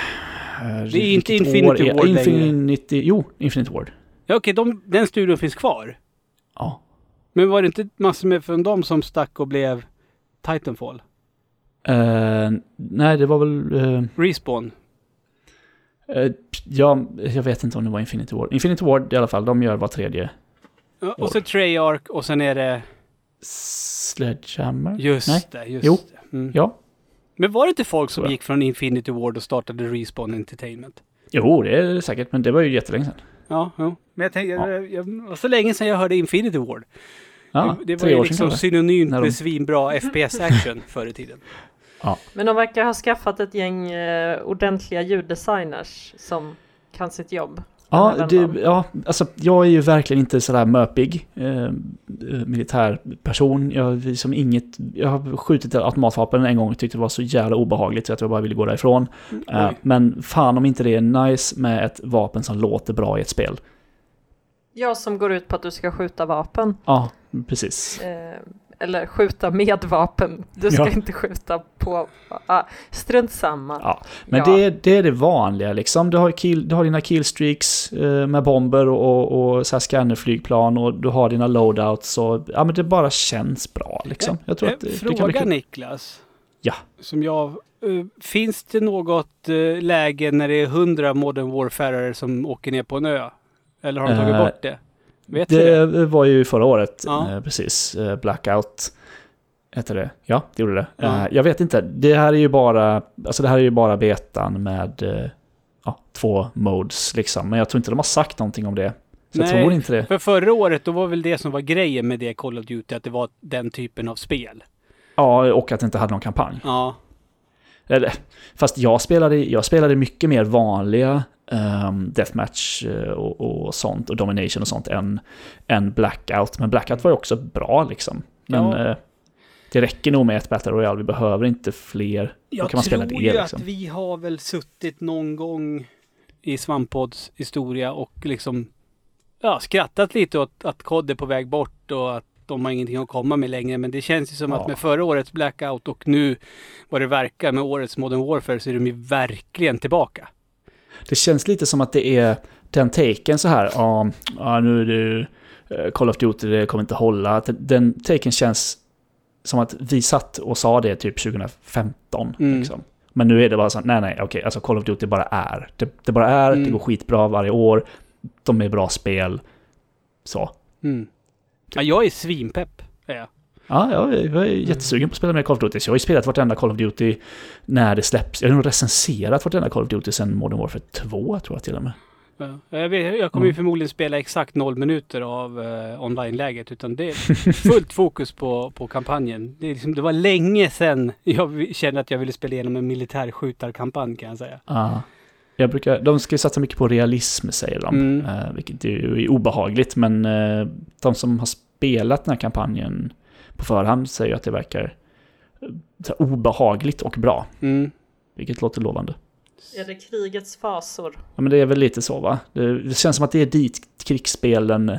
Det är inte Infinity Ward längre. Infinity, jo, Infinity Ward. Ja, okej, de, den studion finns kvar. Ja. Men var det inte massor med från dem som stack och blev Titanfall? Eh, nej, det var väl... eh, Respawn? eh, ja, jag vet inte om det var Infinity Ward. Infinity Ward i alla fall, de gör var tredje. Ja, och så Treyarch och sen är det... Sledgehammer? Just Nej. det, just Jo. det. Mm. Ja. Men var det inte folk som gick från Infinity Ward och startade Respawn Entertainment? Jo, det är det säkert, men det var ju jättelänge sedan. Ja, ja. Men jag tänkte, Ja. jag, var så länge sedan jag hörde Infinity Ward. Ja, det, det var ju liksom synonymt När de- med svinbra FPS-action förr i tiden. Men de verkar ha skaffat ett gäng eh, ordentliga ljuddesigners som kan sitt jobb. Ja, det, ja, alltså jag är ju verkligen inte sådär möpig eh, militärperson. Jag, är som inget, jag har skjutit ett automatvapen en gång och tyckte det var så jävla obehagligt så att jag bara ville gå därifrån. Eh, Oj. men fan om inte det är nice med ett vapen som låter bra i ett spel. Jag som går ut på att du ska skjuta vapen. Ja, precis. Eh, eller skjuta med vapen. Du ska Ja. inte skjuta på... Ah, strunt samma. Ja, men Ja. Det, det är det vanliga liksom. Du har, kill, du har dina killstreaks eh, med bomber och, och, och så här scannerflygplan och du har dina loadouts och ja men det bara känns bra liksom. Jag tror Eh, att det, det Fråga kan bli kul. Niklas. Ja. Som jag... eh, finns det något uh, läge när det är hundra Modern Warfarare som åker ner på en ö? Eller har de tagit Eh, bort det? Vet det? Det var ju förra året, Ja. eh, precis. Eh, Blackout hette det. Ja, det gjorde det. Ja. Eh, jag vet inte, det här är ju bara, alltså det här är ju bara betan med ja, två modes liksom. Men jag tror inte de har sagt någonting om det. Så jag Nej. tror inte det. För förra året, då var väl det som var grejen med det Call of Duty, att det var den typen av spel. Ja, och att det inte hade någon kampanj. Ja. Eller, fast jag spelade, jag spelade mycket mer vanliga um, deathmatch eh, och, och sånt och domination och sånt än, än blackout. Men blackout var ju också bra liksom. Men Ja. eh, det räcker nog med ett Battle Royale, vi behöver inte fler. Då Jag kan man spela tror det ju liksom. att vi har väl suttit någon gång i Svampodds historia och liksom ja, skrattat lite åt att kod är på väg bort och att de har ingenting att komma med längre. Men det känns ju som Ja. att med förra årets Blackout och nu vad det verkar med årets Modern Warfare så är de ju verkligen tillbaka. Det känns lite som att det är den taken så här, ja, ja nu är det eh, Call of Duty, det kommer inte hålla. Den taken känns som att vi satt och sa det typ 2015. Mm. Liksom. Men nu är det bara så, nej nej, okej, alltså Call of Duty bara är. Det, det bara är, det Mm. går skitbra varje år, de är bra spel. Så. Mm. Ja, jag är svinpepp. Ja, jag är, jag är jättesugen på att spela mer Call of Duty. Så jag har ju spelat vartenda Call of Duty när det släpps. Jag har nog recenserat vartenda Call of Duty sedan Modern Warfare 2, tror jag till och med. Ja. Jag, vet, jag kommer ju Mm. förmodligen spela exakt noll minuter av eh, online-läget. Utan det är fullt fokus på, på kampanjen. Det, liksom, det var länge sedan jag kände att jag ville spela igenom en militärskjutarkampanj kan jag säga. Ja. Jag brukar, de ska ju satsa mycket på realism säger de, Mm. eh, vilket är obehagligt. Men eh, de som har spelat den här kampanjen på förhand säger att det verkar eh, obehagligt och bra, Mm. vilket låter lovande. Är det krigets fasor? Ja, men det är väl lite så va? Det, känns som att det är dit krigsspelen, eh,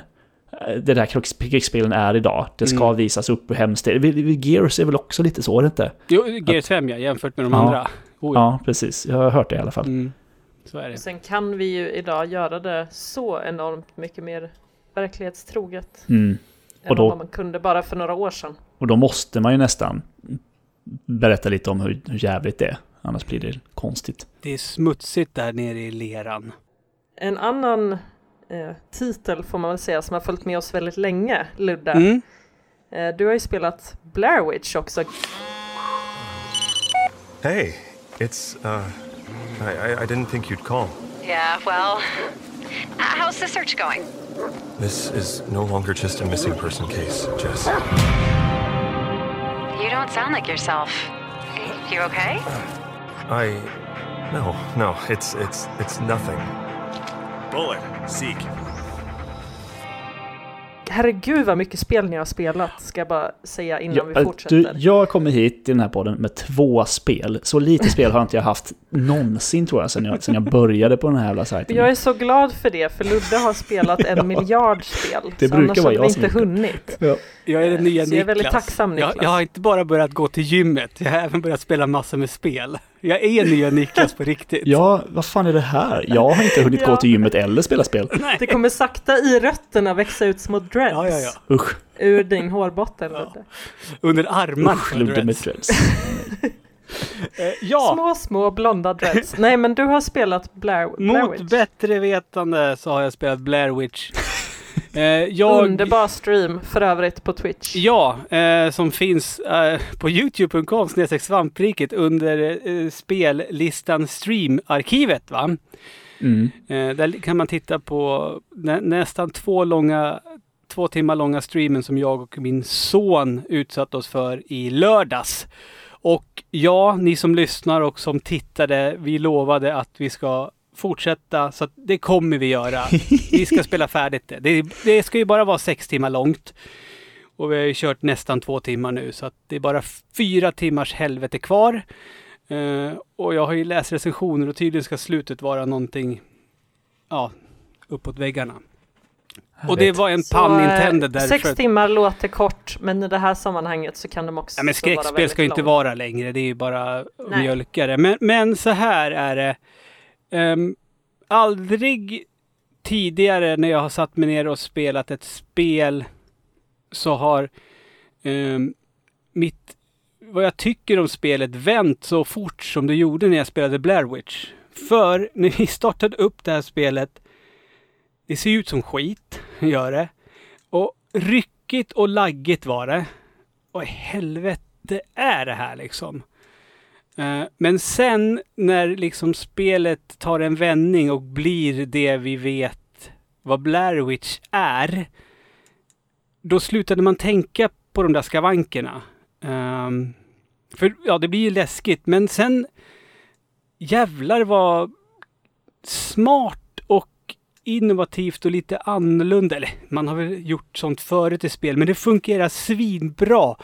det där krigs, krigsspelen är idag. Det ska Mm. visas upp hur hemskt det är. Gears är väl också lite så, är det inte? Jo, GS5 ja, jämfört med de Ja. andra. Oh, ja. Ja, precis. Jag har hört det i alla fall. Mm. Så är det. Sen kan vi ju idag göra det så enormt mycket mer verklighetstroget. Mm. Och då- vad man kunde bara för några år sedan. Och då måste man ju nästan berätta lite om hur, hur jävligt det är. Annars blir det konstigt. Det är smutsigt där nere i leran. En annan eh, titel får man väl säga som har följt med oss väldigt länge, Ludde. Mm. Eh, du har ju spelat Blair Witch också. Hey, it's, uh, I, I, didn't think you'd call. Yeah, well, how's the search going? This is no longer just a missing person case, Jess. You don't sound like yourself. You okay? I, no, no, it's, it's, it's nothing. Bullet, seek. Herregud vad mycket spel ni har spelat, ska jag bara säga innan vi Jag, fortsätter. du, jag kommer hit till den här podden med två spel. Så lite spel har inte jag haft någonsin tror jag, sen jag, sen jag började på den här jävla sajten. Jag är så glad för det, för Ludde har spelat en miljard spel. Det så brukar vara jag som inte hunnit. Ja. Jag är den nya Så jag är Niklas. väldigt tacksam, Niklas. Jag, jag har inte bara börjat gå till gymmet, jag har även börjat spela massor med spel. Jag är nya Niklas på riktigt. ja, vad fan är det här? Jag har inte hunnit Ja. gå till gymmet eller spela spel. Det kommer sakta i rötterna växa ut små dreads Ja, ja, ja. Usch, ur din hårbotten, Ludde. Under armarna. usch Ludde med dreads. Eh, Ja, Små, små blonda dreads. Nej, men du har spelat Blair, Blair mot Witch. bättre vetande så har jag spelat Blair Witch. Eh, jag, Underbar stream för övrigt på Twitch. Ja, eh, som finns eh, på youtube.com svampriket under eh, spellistan streamarkivet va? Mm. Eh, där kan man titta på nä nästan två långa två timmar långa streamen som jag och min son utsatt oss för i lördags. Och ja, ni som lyssnar och som tittade, vi lovade att vi ska fortsätta, så att det kommer vi göra. Vi ska spela färdigt det. det. Det ska ju bara vara sex timmar långt. Och vi har ju kört nästan två timmar nu, så att det är bara fyra timmars helvete kvar. Eh, och jag har ju läst recensioner och tydligen ska slutet vara någonting, ja, uppåt väggarna. Och det var en pun eh, intended därför Sex timmar låter kort, men i det här sammanhanget så kan de också Ja, men vara skräckspel ska ju inte vara längre, det är ju bara att Nej. mjölka det. Men, men så här är det. Um, aldrig tidigare när jag har satt mig ner och spelat ett spel så har um, mitt, vad jag tycker om spelet vänt så fort som det gjorde när jag spelade Blair Witch. För när vi startade upp det här spelet, det ser ut som skit, gör det. Och ryckigt och laggigt var det. Vad i helvete är det här liksom? Eh, men sen när liksom spelet tar en vändning och blir det vi vet vad Blair Witch är. Då slutade man tänka på de där skavankerna. Um, för ja, det blir ju läskigt, men sen jävlar vad smart och innovativt och lite annorlunda. Eller man har väl gjort sånt förut i spel, men det fungerar svinbra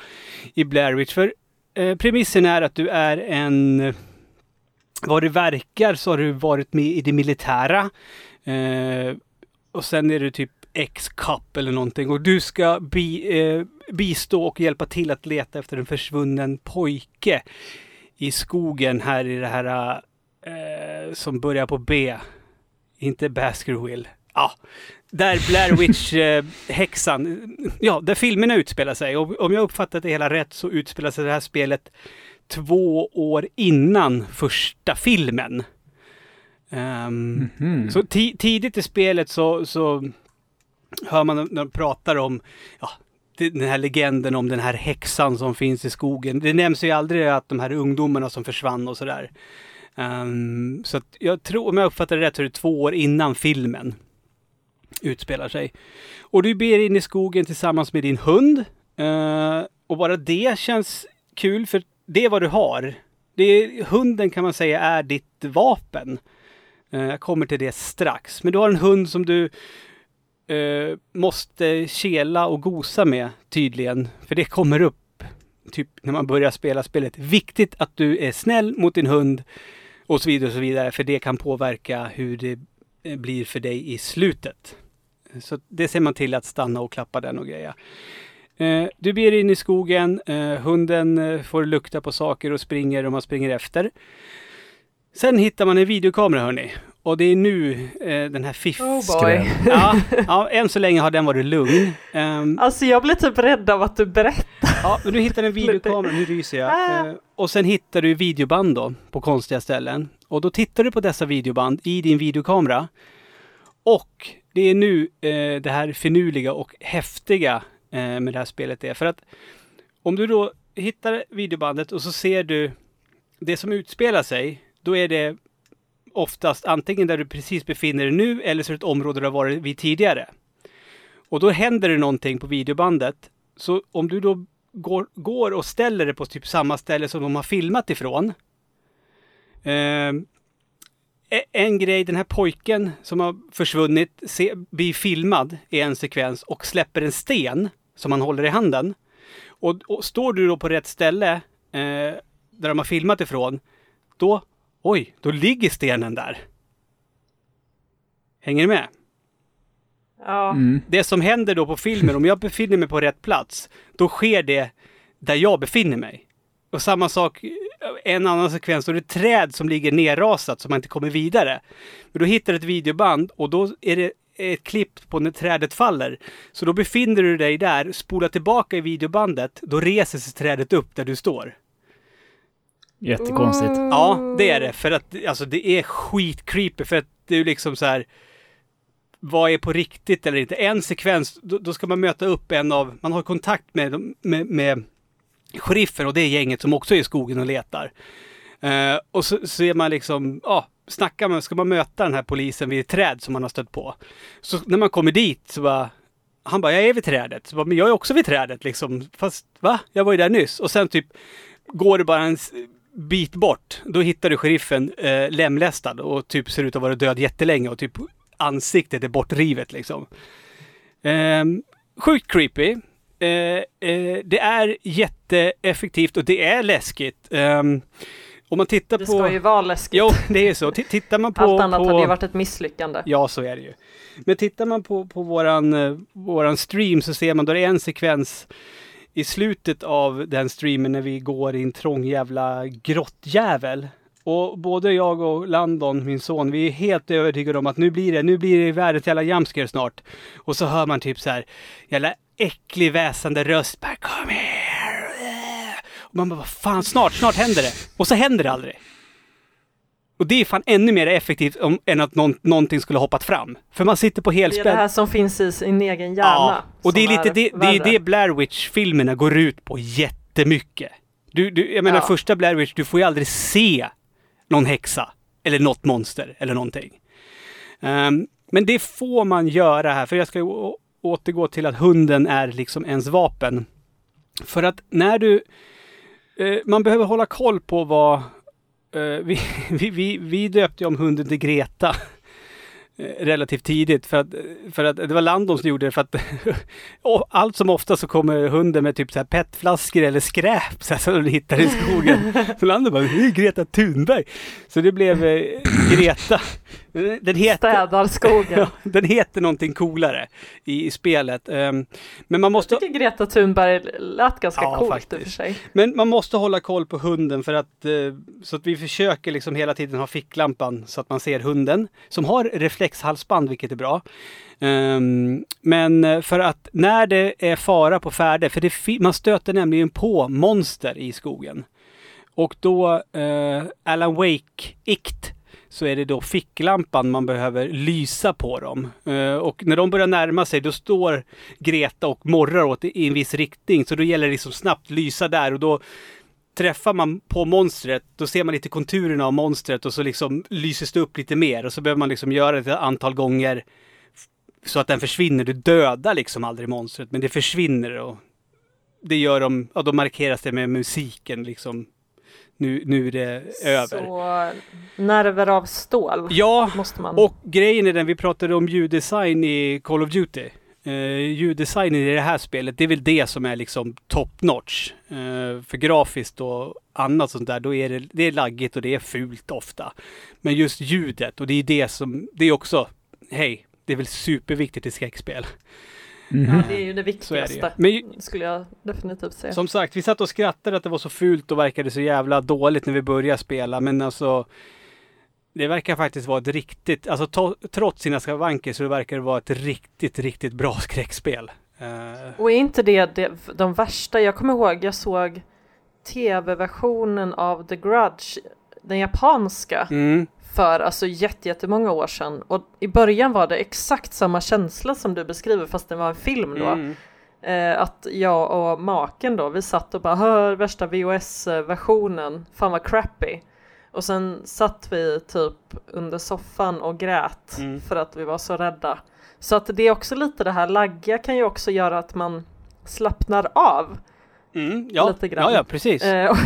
i Blair Witch. För eh, premissen är att du är en... Eh, vad det verkar så har du varit med i det militära. Eh, och sen är du typ ex-cop eller någonting. Och du ska bi, eh, bistå och hjälpa till att leta efter en försvunnen pojke i skogen här i det här eh, som börjar på B. Inte Baskerville. Ja, där Blair Witch-häxan, ja, där filmerna utspelar sig. Och om jag uppfattat det hela rätt så utspelar sig det här spelet två år innan första filmen. Ehm, Mhm. Så ti- tidigt i spelet så, så hör man när de pratar om ja, den här legenden om den här häxan som finns i skogen. Det nämns ju aldrig att de här ungdomarna som försvann och sådär. Ehm, så att jag tror, om jag uppfattar det rätt, så är det två år innan filmen utspelar sig. Och du ber in i skogen tillsammans med din hund. Eh, och bara det känns kul, för det är vad du har. Det är, hunden kan man säga är ditt vapen. Eh, jag kommer till det strax. Men du har en hund som du eh, måste kela och gosa med tydligen. För det kommer upp typ när man börjar spela spelet. Viktigt att du är snäll mot din hund och så vidare och så vidare. För det kan påverka hur det eh, blir för dig i slutet. Så det ser man till att stanna och klappa den och greja. Eh, du ber in i skogen, eh, hunden eh, får lukta på saker och springer och man springer efter. Sen hittar man en videokamera hörni. Och det är nu eh, den här fiff... Oh. Ja, ja, än så länge har den varit lugn. Ehm, Alltså jag blir typ rädd av att du berättar. Ja, men du hittar en videokamera, nu ryser jag. Eh, och sen hittar du videoband då, på konstiga ställen. Och då tittar du på dessa videoband i din videokamera. Och det är nu eh, det här finurliga och häftiga eh, med det här spelet är. För att om du då hittar videobandet och så ser du det som utspelar sig, då är det oftast antingen där du precis befinner dig nu eller så är det ett område du har varit vid tidigare. Och då händer det någonting på videobandet. Så om du då går, går och ställer det på typ samma ställe som de har filmat ifrån. Eh, en grej, den här pojken som har försvunnit se, blir filmad i en sekvens och släpper en sten som han håller i handen. Och, och står du då på rätt ställe eh, där de har filmat ifrån, då, oj, då ligger stenen där. Hänger ni med? Ja. Mm. Det som händer då på filmen, om jag befinner mig på rätt plats, då sker det där jag befinner mig. Och samma sak, en annan sekvens, då är det ett träd som ligger nerrasat så man inte kommer vidare. Men då hittar du ett videoband och då är det ett klipp på när trädet faller. Så då befinner du dig där, spolar tillbaka i videobandet, då reser sig trädet upp där du står. Jättekonstigt. Ja, det är det. För att alltså, det är skitcreepy. För att det är liksom så här. Vad är på riktigt eller inte? En sekvens, då, då ska man möta upp en av, man har kontakt med, med, med sheriffen och det gänget som också är i skogen och letar. Eh, och så, ser är man liksom, ja, snackar man, ska man möta den här polisen vid ett träd som man har stött på. Så när man kommer dit så bara, han bara, jag är vid trädet. Så bara, men jag är också vid trädet liksom. Fast va? Jag var ju där nyss. Och sen typ går det bara en bit bort. Då hittar du sheriffen eh, lemlästad och typ ser ut att vara död jättelänge och typ ansiktet är bortrivet liksom. Eh, sjukt creepy. Eh, eh, det är jätteeffektivt och det är läskigt. Ehm, om man tittar Det på... ska ju vara läskigt. Jo, det är så. T- tittar man på... Allt annat på... hade ju varit ett misslyckande. Ja, så är det ju. Men tittar man på, på våran, eh, våran stream så ser man då det är en sekvens i slutet av den streamen när vi går i en trång jävla grottjävel. Och både jag och Landon, min son, vi är helt övertygade om att nu blir det, nu blir det världens jävla jumpscare snart. Och så hör man typ så här, jävla äcklig väsande röst. Bara kom här! Och man bara, vad fan, snart, snart händer det. Och så händer det aldrig. Och det är fan ännu mer effektivt om, än att någon, någonting skulle hoppat fram. För man sitter på Det är helspänn. det här som finns i sin egen hjärna. Ja, och det är lite det, det, är det Blair Witch-filmerna går ut på jättemycket. Du, du, jag menar Ja. första Blair Witch, du får ju aldrig se någon häxa. Eller något monster eller någonting. Ehm, men det får man göra här, för jag ska återgå till att hunden är liksom ens vapen. För att när du... eh, man behöver hålla koll på vad... eh, vi, vi, vi, vi döpte ju om hunden till Greta eh, relativt tidigt för att, för att det var Landon som gjorde det för att allt som ofta så kommer hunden med typ så här petflaskor eller skräp så här, som de hittar i skogen. Så Landon bara, det är Greta Thunberg. Så det blev eh, Greta. Den heter, Städar skogen. ja, den heter någonting coolare i, i spelet. Ehm, men man måste... Jag tycker Greta Thunberg lät ganska Ja, coolt i och faktiskt. för sig. Men man måste hålla koll på hunden för att eh, så att vi försöker liksom hela tiden ha ficklampan så att man ser hunden som har reflexhalsband, vilket är bra. Ehm, men eh, för att när det är fara på färde, för det man stöter nämligen på monster i skogen. Och då eh, Alan Wake-ikt så är det då ficklampan man behöver lysa på dem. Eh, och när de börjar närma sig då står Greta och morrar åt i en viss riktning. Så då gäller det liksom snabbt lysa där och då träffar man på monstret, då ser man lite konturerna av monstret och så liksom lyses det upp lite mer och så behöver man liksom göra det ett antal gånger så att den försvinner. Du dödar liksom aldrig monstret, men det försvinner och det gör de, ja då markeras det med musiken liksom. Nu, nu är det över. Så nerver av stål Ja, måste man. och grejen är den, vi pratade om ljuddesign i Call of Duty. Uh, ljuddesignen i det här spelet, det är väl det som är liksom top notch. Eh, för grafiskt och annat sånt där, då är det, det är laggigt och det är fult ofta. Men just ljudet, och det är det som, det är också, hej, det är väl superviktigt i skräckspel. Mhm. ja, det är ju det är det ju. viktigaste. Men Skulle jag definitivt säga. Som sagt, vi satt och skrattade att det var så fult och verkade så jävla dåligt när vi började spela, men alltså det verkar faktiskt vara ett riktigt, alltså to, trots sina skavanker så verkar det vara ett riktigt, riktigt bra skräckspel. Eh, Och är inte det, det de värsta? Jag kommer ihåg, jag såg tv-versionen av The Grudge, den japanska, mm, för alltså jätte- jättemånga år sedan. Och i början var det exakt samma känsla som du beskriver fast det var en film då. mm. Eh, att jag och maken då, vi satt och bara hör värsta VHS-versionen, fan vad crappy. Och sen satt vi typ under soffan och grät Mm. för att vi var så rädda. Så att det är också lite det här lagga kan ju också göra att man slappnar av. Mm, ja, Lite grann. ja, ja, precis. Eh, och,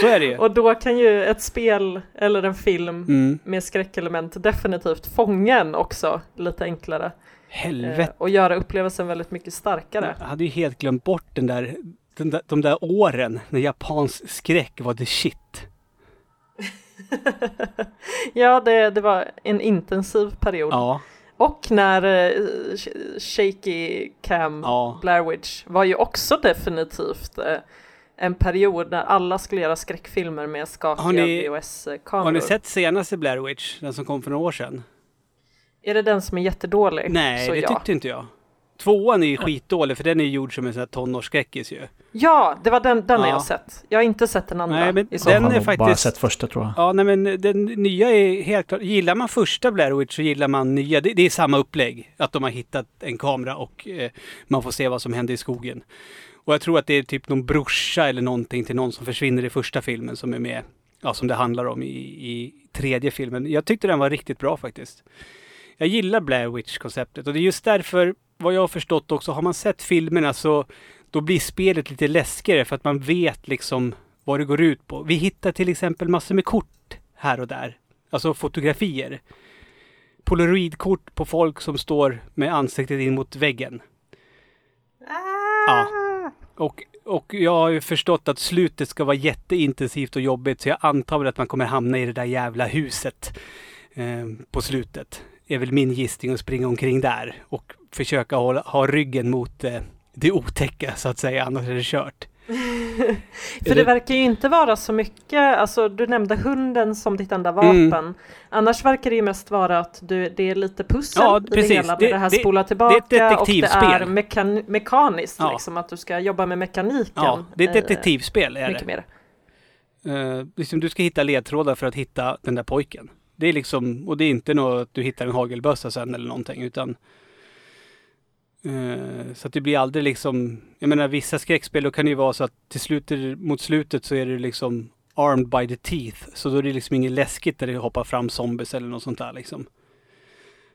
Så är det ju. och då kan ju ett spel eller en film Mm. med skräckelement definitivt fånga en också lite enklare. Eh, Helvete. och göra upplevelsen väldigt mycket starkare. Jag hade ju helt glömt bort den där, den där, de där åren när japansk skräck var the shit. ja, det, det var en intensiv period. Ja, Och när eh, sh- Shaky Cam Ja. Blair Witch var ju också definitivt eh, en period när alla skulle göra skräckfilmer med skakiga VHS-kameror. har ni sett senaste Blair Witch? Den som kom för några år sedan? Är det den som är jättedålig? Nej, Så det ja. tyckte inte jag. Tvåan är ju skitdålig för den är gjord som en sån här tonårsskräckis ju. Ja, det var den, den har Ja. jag sett. Jag har inte sett den andra. Nej, men i så den fall. är har nog bara faktiskt- sett första tror jag. Ja, nej men den nya är helt klart, gillar man första Blair Witch så gillar man nya. Det, det är samma upplägg. Att de har hittat en kamera och eh, man får se vad som händer i skogen. Och jag tror att det är typ någon brorsa eller någonting till någon som försvinner i första filmen som är med. Ja, som det handlar om i, i tredje filmen. Jag tyckte den var riktigt bra faktiskt. Jag gillar Blair Witch-konceptet och det är just därför, vad jag har förstått också, har man sett filmerna så då blir spelet lite läskigare för att man vet liksom vad det går ut på. Vi hittar till exempel massor med kort här och där. Alltså fotografier. Polaroidkort på folk som står med ansiktet in mot väggen. Ah, Ja. Och, och jag har ju förstått att slutet ska vara jätteintensivt och jobbigt så jag antar väl att man kommer hamna i det där jävla huset eh, på slutet. är väl min gissning att springa omkring där och försöka hålla, ha ryggen mot eh, det otäcka så att säga, annars är det kört. För det verkar ju inte vara så mycket, alltså du nämnde hunden som ditt enda vapen. Mm. Annars verkar det ju mest vara att du, det är lite pussel Ja, i det precis. hela med Det- det, här det- spola det är tillbaka ett och det är mekan mekaniskt Ja. liksom, att du ska jobba med mekaniken. Ja, det är ett detektivspel är mycket det. mer. Eh, liksom du ska hitta ledtrådar för att hitta den där pojken. Det är liksom, och det är inte något att du hittar en hagelbössa sen eller någonting utan eh, så att det blir aldrig liksom, jag menar vissa skräckspel då kan det ju vara så att till slutet, mot slutet så är det liksom armed by the teeth. Så då är det liksom inget läskigt när det hoppar fram zombies eller något sånt där liksom.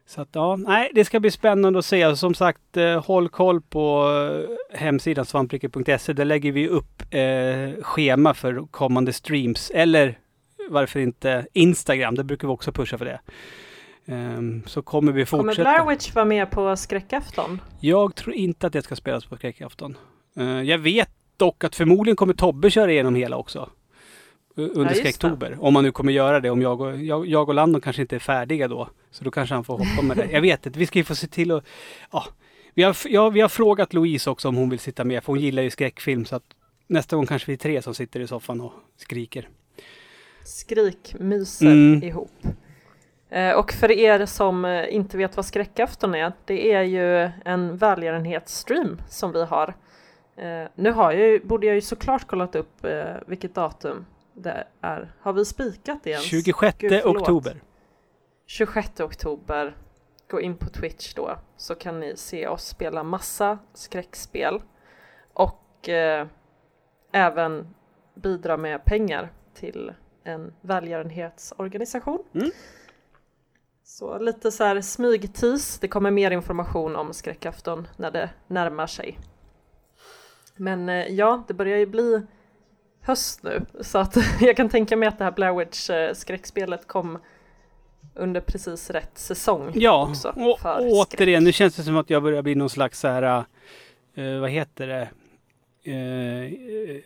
Så att ja, nej, det ska bli spännande att se. Alltså, som sagt, eh, håll koll på eh, hemsidan svampriket.se. Där lägger vi upp eh, schema för kommande streams. Eller varför inte Instagram? Där brukar vi också pusha för det. Ehm, så kommer vi Kommer fortsätta. Blair Witch vara med på skräckafton? Jag tror inte att det ska spelas på skräckafton. Eh, jag vet dock att förmodligen kommer Tobbe köra igenom hela också. Under Ja, skräcktober. Om man nu kommer göra det. Om jag och, jag, jag och Landon kanske inte är färdiga då. Så då kanske han får hoppa med det. Jag vet inte. Vi ska ju få se till att... Ja, vi, har, ja, vi har frågat Louise också om hon vill sitta med. För hon gillar ju skräckfilm. Så att nästa gång kanske vi är tre som sitter i soffan och skriker. Skrikmyser Mm. ihop. Eh, och för er som eh, inte vet vad skräckafton är, det är ju en välgörenhetsstream som vi har. Eh, nu har jag borde jag ju såklart kollat upp vilket datum det är. Har vi spikat det ens? 26 Gud, oktober. 26 oktober. Gå in på Twitch då så kan ni se oss spela massa skräckspel och eh, även bidra med pengar till en välgörenhetsorganisation. Mm. Så lite så här smygtis. Det kommer mer information om skräckafton när det närmar sig. Men eh, ja, det börjar ju bli höst nu så att jag kan tänka mig att det här Blair Witch eh, skräckspelet kom under precis rätt säsong. Ja, också och, skräck. återigen, nu känns det som att jag börjar bli någon slags så här, eh, vad heter det, Eh, eh,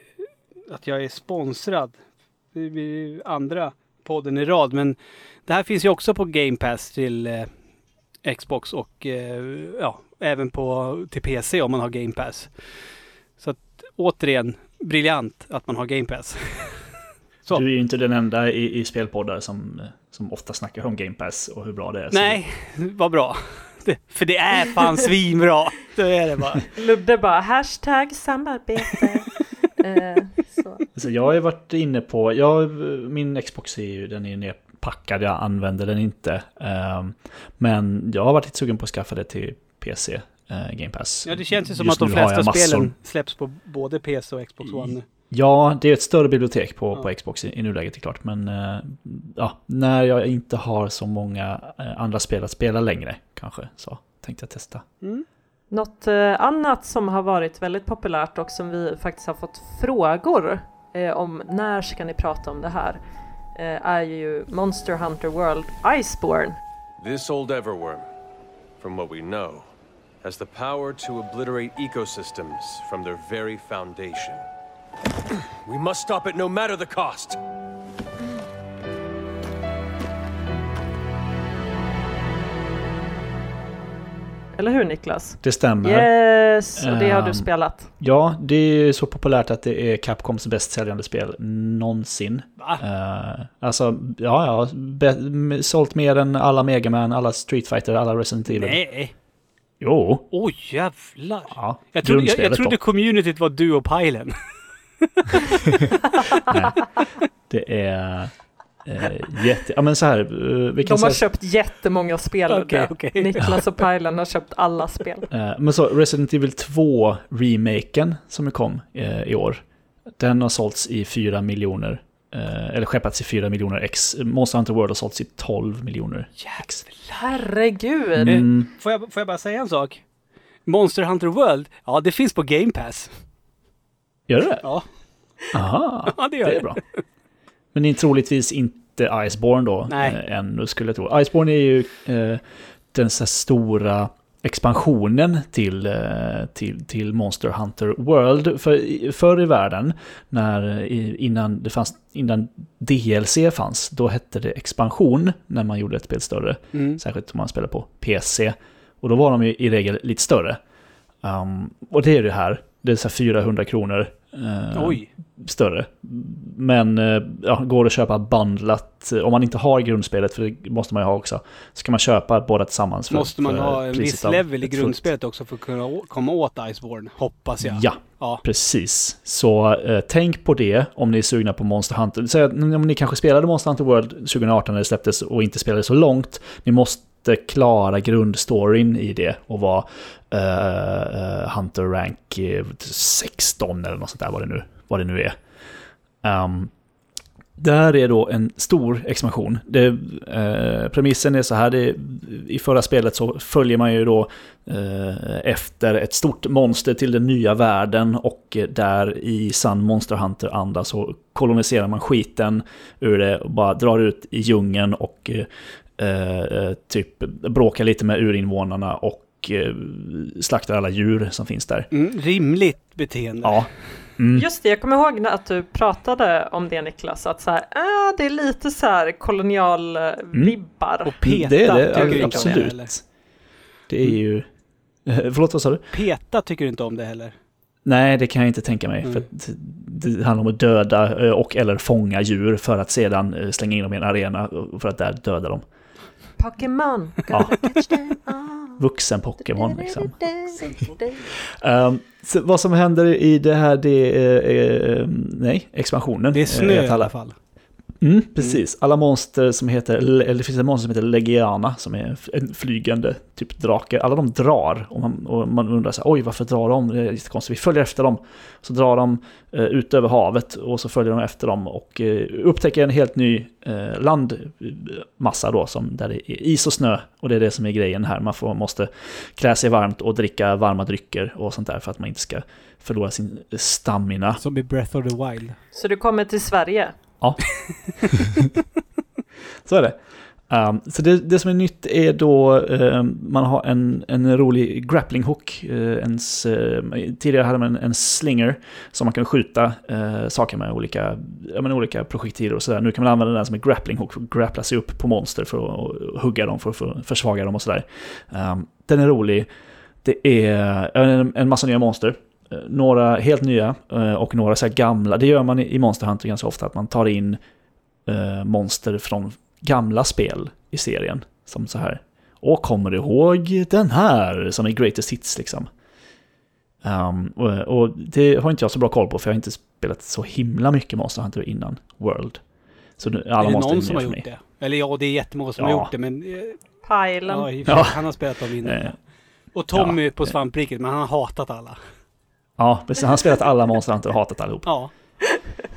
att jag är sponsrad. Det blir andra podden i rad, men det här finns ju också på Game Pass till eh, Xbox och eh, ja, även på till PC om man har Game Pass. Så att återigen, briljant att man har Game Pass. Så. Du är ju inte den enda i, i spelpoddar som, som ofta snackar om Game Pass och hur bra det är. Nej, vad bra. Det, för det är fan svinbra. Då är det bara. Ludde bara hashtag samarbete. eh, så. Så jag har ju varit inne på, jag, min Xbox är ju, den är ju nerpackad, jag använder den inte. Ehm, men jag har varit lite sugen på att skaffa det till PC, eh, Game Pass. Ja, det känns ju som Just att de flesta spelen släpps på både PC och Xbox One. Ja, det är ett större bibliotek på, Ja. på Xbox i, i nuläget, det är klart. Men eh, ja, när jag inte har så många eh, andra spel att spela längre, kanske, så tänkte jag testa. Något eh, annat som har varit väldigt populärt och som vi faktiskt har fått frågor om när ska ni prata om det här Eh, är ju Monster Hunter World Iceborne. This old Everworm, from what we know, has the power to obliterate ecosystems from their very foundation. we must stop it no matter the cost! Eller hur Niklas? Det stämmer. Yes, och det har du Ehm, spelat. Ja, det är så populärt att det är Capcoms bäst säljande spel någonsin. Va? Uh, alltså, ja, ja, sålt mer än alla Mega Man, alla Street Fighter, alla Resident Evil. Nej. Jo, Oj jävlar. ja, Jag trodde, jag, jag trodde communityt var du och Pajlen. Det är uh, jätte... Ja, men så här, eh, vi kan De har säga... köpt jättemånga spel. Ludde. okej. Niklas och Pajlen har köpt alla spel. Eh, men så, Resident Evil 2-remaken som kom eh, i år, den har sålts i 4 miljoner, eh, eller skeppats i 4 miljoner ex. Monster Hunter World har sålts i 12 miljoner ex. Herregud! Mm, Får jag, får jag bara säga en sak? Monster Hunter World, ja det finns på Game Pass. gör det? Ja, Aha, ja det gör det det. är bra. Men det är troligtvis inte Iceborne då, Nej. eh, ännu skulle jag tro. Iceborne är ju eh, den så stora expansionen till, eh, till, till Monster Hunter World. För, förr i världen, när, innan, det fanns, innan DLC fanns, då hette det expansion när man gjorde ett spel större. Mm. Särskilt om man spelar på PC. Och då var de ju i regel lite större. Um, och det är det här. Det är så här 400 kronor. Eh, Oj. större. Men eh, ja, går det att köpa bundlat, eh, om man inte har grundspelet, för det måste man ju ha också, så kan man köpa båda tillsammans. För, Måste man för ha en viss level i grundspelet också för att kunna komma åt Iceborne? Hoppas jag. Ja, Ja. precis. Så eh, tänk på det om ni är sugna på Monster Hunter. Att om ni kanske spelade Monster Hunter World 2018 när det släpptes och inte spelade så långt. Ni måste klara grundstoryn i det och vara uh, Hunter Rank eh, 16 eller något sånt där vad det nu, vad det nu är. Ehm, där är då en stor expansion. Det, eh, premissen är så här, det, i förra spelet så följer man ju då eh, efter ett stort monster till den nya världen och där i sann Monster Hunter-anda så koloniserar man skiten ur det och bara drar ut i djungeln och eh, eh, typ bråkar lite med urinvånarna och eh, slaktar alla djur som finns där. Mm, rimligt beteende. Ja. Mm. Just det, jag kommer ihåg att du pratade om det Niklas, att så här, ah, det är lite så här kolonial-vibbar. Och peta det är det, om absolut. det. Det är ju... Förlåt, vad sa du? Peta tycker du inte om det heller. Nej, det kan jag inte tänka mig. Mm. För det handlar om att döda eh, och eller fånga djur för att sedan eh, slänga in dem i en arena och för att där döda dem. Pokémon! Ja. Vuxen Pokémon liksom. Um, vad som händer i det här, det är... eh, nej, expansionen. Det är Eh, snö i alla fall. Mm, precis. Alla monster som heter, eller det finns ett monster som heter Legiana som är en flygande typ drake. Alla de drar och man, och man undrar så här, oj varför drar de? Det är jättekonstigt. Vi följer efter dem. Så drar de eh, ut över havet och så följer de efter dem och eh, upptäcker en helt ny eh, landmassa då som där det är is och snö. Och det är det som är grejen här. Man får, måste klä sig varmt och dricka varma drycker och sånt där för att man inte ska förlora sin stamina. Som i Breath of the Wild. Så du kommer till Sverige? Ja. så är det. Um, så det, det som är nytt är då um, man har en, en rolig grappling hook. Uh, ens, uh, um, tidigare hade man en, en slinger som man kan skjuta uh, saker med olika, ja, men olika projektiler och sådär. Nu kan man använda den som en grappling hook för att grappla sig upp på monster för att hugga dem, för att för, försvaga dem och sådär. Um, den är rolig. Det är en, en massa nya monster. Några helt nya eh, och några så här gamla. Det gör man i Monster Hunter ganska ofta, att man tar in eh, monster från gamla spel i serien. Som så här. Och kommer du ihåg den här som är greatest hits liksom? Um, och, och det har inte jag så bra koll på för jag har inte spelat så himla mycket Monster Hunter innan World. Så nu, alla är det någon som har gjort mig. det? Eller ja, det är jättemånga som Ja. har gjort det, men... eh, Pilen. Ja, han har spelat dem innan. Och Tommy ja. på svampriket, men han har hatat alla. Ja, precis. han har spelat alla Monster Hunter och hatat allihop. Ja.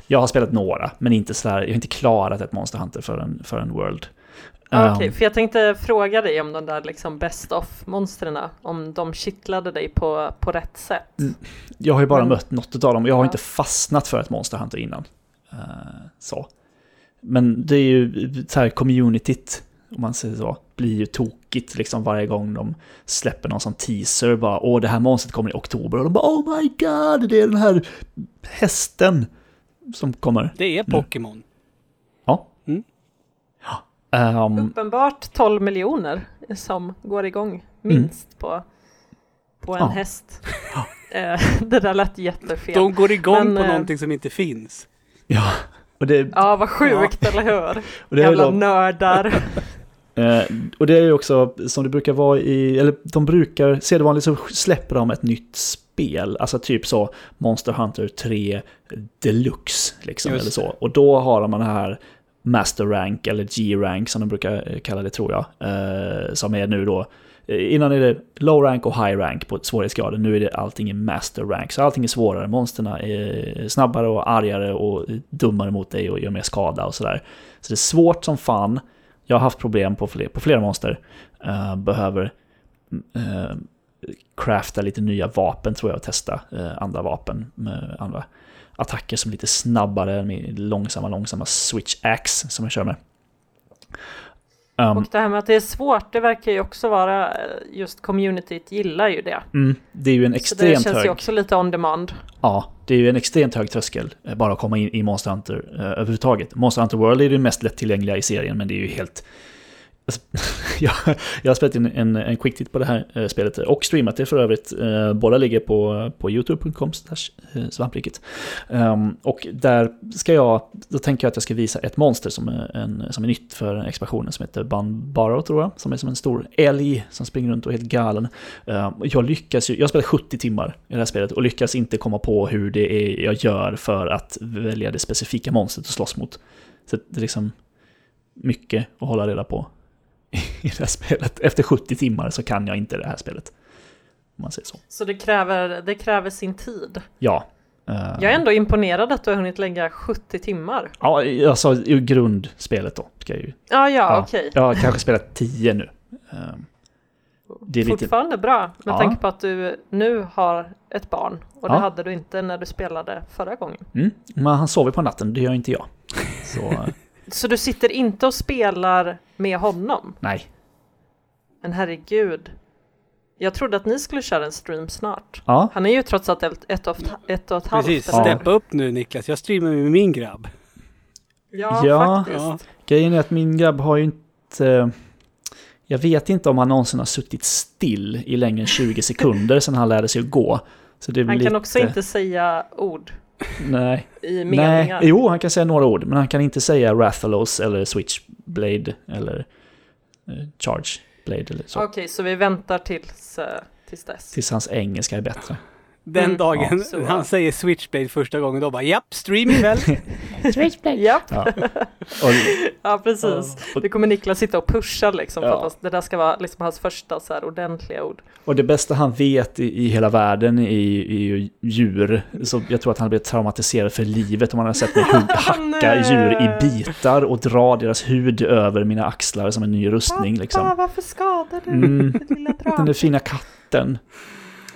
Jag har spelat några, men inte sådär, jag har inte klarat ett Monster Hunter för en, för en World. Okej, Um, för jag tänkte fråga dig om de där liksom best of-monstren, om de kittlade dig på, på rätt sätt. Mm. jag har ju bara Men- mött något av dem, jag har Ja. inte fastnat för ett Monster Hunter innan. Eh, så. Men det är ju så här communityt, om man säger så, blir ju tokigt liksom varje gång de släpper någon sån teaser. Bara, åh det här monstret kommer i oktober. Och de bara, oh my god, det är den här hästen som kommer. Det är Pokémon. Ja. Mm. ja. Ehm, Uppenbart 12 miljoner som går igång, minst på, på en Mm. Ja. häst. Eh, det där lät jättefel. De går igång Men, på eh, någonting som inte finns. ja. Och det, Ja, vad sjukt, eller hur? och det Jävla då, nördar. Eh, och det är ju också som det brukar vara i, eller de brukar, sedvanligt så släpper de ett nytt spel, alltså typ så Monster Hunter 3 Deluxe, liksom, Just eller så. Och då har de den här Master Rank, eller G-Rank som de brukar kalla det tror jag, eh, som är nu då, eh, innan är det Low Rank och High Rank på svårighetsgraden, nu är det allting i Master Rank, så allting är svårare, monsterna är snabbare och argare och dummare mot dig och gör mer skada och sådär. Så det är svårt som fan, jag har haft problem på, fler, på flera monster. Uh, behöver uh, crafta lite nya vapen tror jag och testa uh, andra vapen med andra attacker som är lite snabbare med långsamma, långsamma switch axe som jag kör med. Um, Och det här med att det är svårt, det verkar ju också vara, eh, just communityt gillar ju det. mm, det är ju en Så det extremt känns hög... ju också lite on demand. Ja, det är ju en extremt hög tröskel eh, bara att komma in i Monster Hunter eh, överhuvudtaget. Monster Hunter World är det mest lättillgängliga i serien, men det är ju helt... Jag, jag har spelat in en, en quick titt på det här eh, spelet och streamat det för övrigt. Eh, båda ligger på, på youtube.com eh, svampriket. Um, och där ska jag, då tänker jag att jag ska visa ett monster som är, en, som är nytt för expansionen som heter Banbaro tror jag. Som är som en stor älg som springer runt och är helt galen. Um, och jag lyckas ju, jag har spelat 70 timmar i det här spelet och lyckas inte komma på hur det är jag gör för att välja det specifika monstret att slåss mot. Så det är liksom mycket att hålla reda på i det här spelet. Efter 70 timmar så kan jag inte det här spelet. Om man säger så. Så det kräver, det kräver sin tid. Ja. Jag är ändå imponerad att du har hunnit lägga 70 timmar. Ja, sa ju grundspelet då. Ska jag ju. Ja, ja, okej. Jag har kanske spelat 10 nu. Ehm, det är lite- Fortfarande bra, med Ja. tanke på att du nu har ett barn. Och det Ja. hade du inte när du spelade förra gången. Mm. Men han sover på natten, det gör inte jag. Så eh, Så du sitter inte och spelar med honom? nej. Men herregud. Jag trodde att ni skulle köra en stream snart. Ja, Han är ju trots allt ett, ett, och, ett, och ett halvt. Precis, eller? steppa upp nu Niklas. Jag streamar med min grabb. Ja, Ja. faktiskt. Ja. grejen är att min grabb har ju inte... Jag vet inte om han någonsin har suttit still i längre än 20 sekunder sedan han lärde sig att gå. Så det är Han lite... kan också inte säga ord Nej. i Nej. meningar. Jo, han kan säga några ord, men han kan inte säga Rathalos eller Switchblade eller eh, Chargeblade eller så. Okej, så vi väntar tills, eh, tills dess. Tills hans engelska är bättre. Den Mm. dagen Ja, så. han säger Switchblade första gången, då bara japp, stream ikväll. Japp, Ja. Och, ja precis. och, Det kommer Niklas sitta och pusha liksom för Ja. att det där ska vara liksom hans första så här ordentliga ord. och det bästa han vet i, i hela världen är, ju djur. Så jag tror att han blir traumatiserad för livet om han har sett mig hacka djur i bitar och dra deras hud över mina axlar som en ny rustning. Liksom. varför skadar du Mm. den lilla Den där fina katten.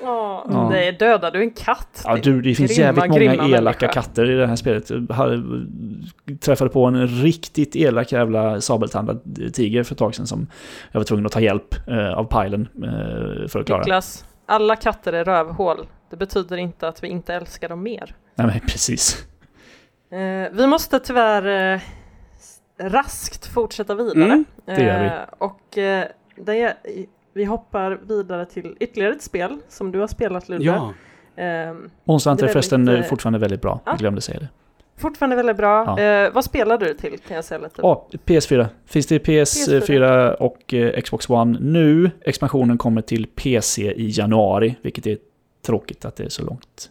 Åh, Ja. Nej, dödar du en katt? Ja, du, det finns Grymma, jävligt många elaka människa. katter i det här spelet. Jag träffade på en riktigt elak jävla sabeltandad tiger för ett tag sedan som jag var tvungen att ta hjälp eh, av pilen eh, för att klara. Niklas, alla katter är rövhål. Det betyder inte att vi inte älskar dem mer. Nej, men precis. Eh, vi måste tyvärr raskt fortsätta vidare. Mm, det gör vi. Och det, vi hoppar vidare till ytterligare ett spel som du har spelat Ludde. ja, Ehm, Monster är förresten väldigt, eh, eh, fortfarande väldigt bra. ja. Jag glömde säga det. Fortfarande väldigt bra. Ja. Eh, vad spelar du till kan jag säga lite? Ja, PS4. Finns det PS4, PS4 och eh, Xbox One nu. Expansionen kommer till PC i januari, vilket är tråkigt att det är så långt.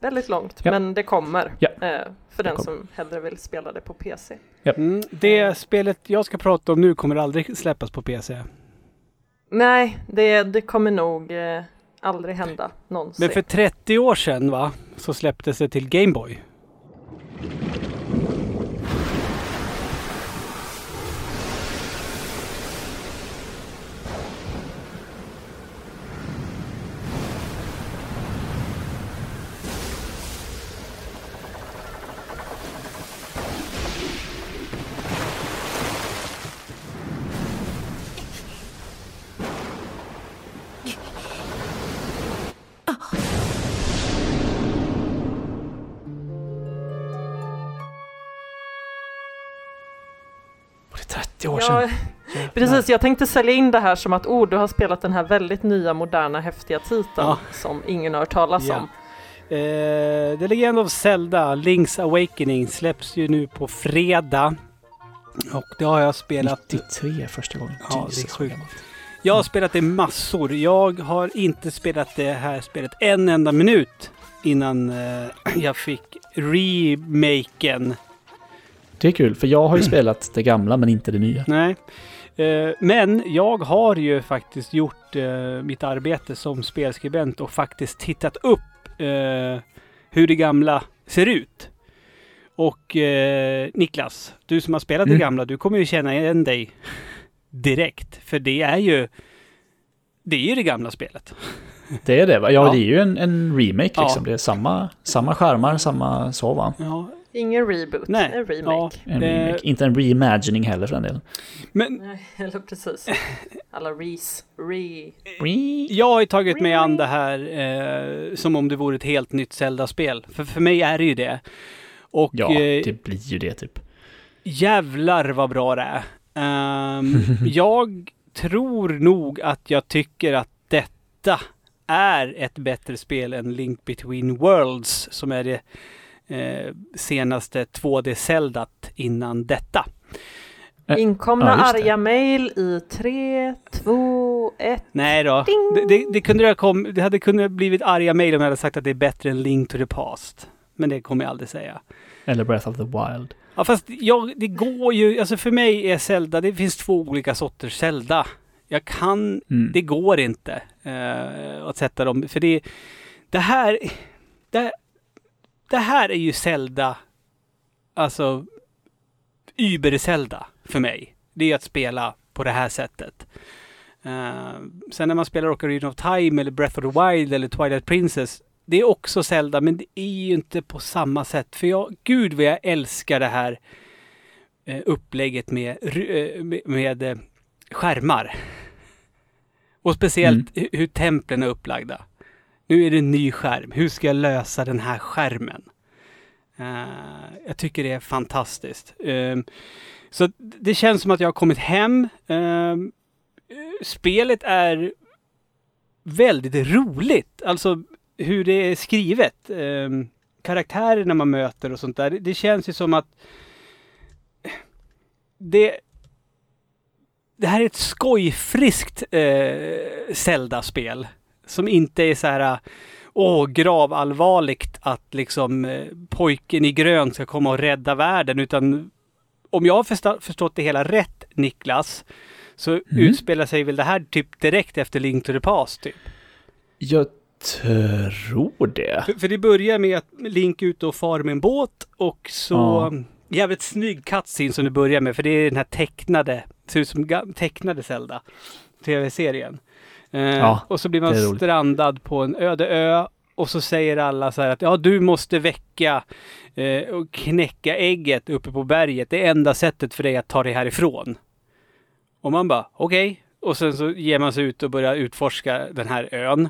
Väldigt långt, Ja. men det kommer. Ja. Eh, för den kommer. som hellre vill spela det på PC. Mm, det spelet jag ska prata om nu kommer aldrig släppas på PC. Nej, det, det kommer nog eh, aldrig hända någonsin. Men för 30 år sedan va, så släpptes det till Gameboy. Precis, jag tänkte sälja in det här som att oh, du har spelat den här väldigt nya, moderna, häftiga titeln Ja. som ingen har hört talas Ja. om. Eh, The Legend of Zelda, Link's Awakening, släpps ju nu på fredag. Och det har jag spelat. 93 första gången. Ja, det är sjukt. Jag har spelat det massor. Jag har inte spelat det här spelet en enda minut innan eh, jag fick remaken. Det är kul, för jag har ju spelat det gamla men inte det nya. Nej. Eh, men jag har ju faktiskt gjort eh, mitt arbete som spelskribent och faktiskt tittat upp eh, hur det gamla ser ut. Och Niklas, du som har spelat Mm. det gamla, du kommer ju känna igen dig direkt. För det är ju det är ju det gamla spelet. Det är det va? Ja, Ja. det är ju en, en remake Ja. liksom. Det är samma, samma skärmar, samma så va? Ja, Ingen reboot, Nej, en remake. En Eh, remake. Inte en reimagining heller för den delen. men Nej, eller precis. Alla res, re... Re- Jag har ju tagit mig an det här eh, som om det vore ett helt nytt Zelda-spel. För, för mig är det ju det. Och Ja, eh, det blir ju det typ. jävlar vad bra det är. Ehm, jag tror nog att jag tycker att detta är ett bättre spel än Link Between Worlds som är det eh, senaste 2D-Zeldat innan detta. Eh, Inkomna ja, arga mejl i 3, 2, 1. Nej då. Det, det, det, kunde ha kom, det hade kunnat blivit arga mejl om jag hade sagt att det är bättre än Link to the Past. Men det kommer jag aldrig säga. Eller Breath of the Wild. Ja fast jag, det går ju, alltså för mig är Zelda, det finns två olika sorters Zelda. Jag kan, Mm. det går inte eh, att sätta dem, för det, det här, det, det här är ju Zelda, alltså Uber-Zelda för mig. Det är att spela på det här sättet. Eh, sen när man spelar Ocarina of Time eller Breath of the Wild eller Twilight Princess. Det är också Zelda men det är ju inte på samma sätt. För jag, gud vad jag älskar det här eh, upplägget med, eh, med, med eh, skärmar. Och speciellt hu- hur templen är upplagda. Nu är det en ny skärm. Hur ska jag lösa den här skärmen? Uh, jag tycker det är fantastiskt. Uh, så det känns som att jag har kommit hem. Uh, spelet är väldigt roligt. Alltså hur det är skrivet. Uh, karaktärerna man möter och sånt där. Det, det känns ju som att det, det här är ett skojfriskt eh, Zelda-spel. Som inte är så här åh, gravallvarligt att liksom eh, pojken i grön ska komma och rädda världen. Utan om jag har förstått det hela rätt, Niklas, så utspelar sig väl det här typ direkt efter Link to the Past, typ. Jag tror det. För, för det börjar med att Link är ute och far med en båt och så... Ja. Jävligt snygg cutscene som det börjar med, för det är den här tecknade, ser ut som tecknade Zelda. Tv-serien. Eh, Ja, och så blir man strandad på en öde ö. Och så säger alla så här att ja, du måste väcka eh, och knäcka ägget uppe på berget. Det är enda sättet för dig att ta dig härifrån. Och man bara, okej. Och sen så ger man sig ut och börjar utforska den här ön.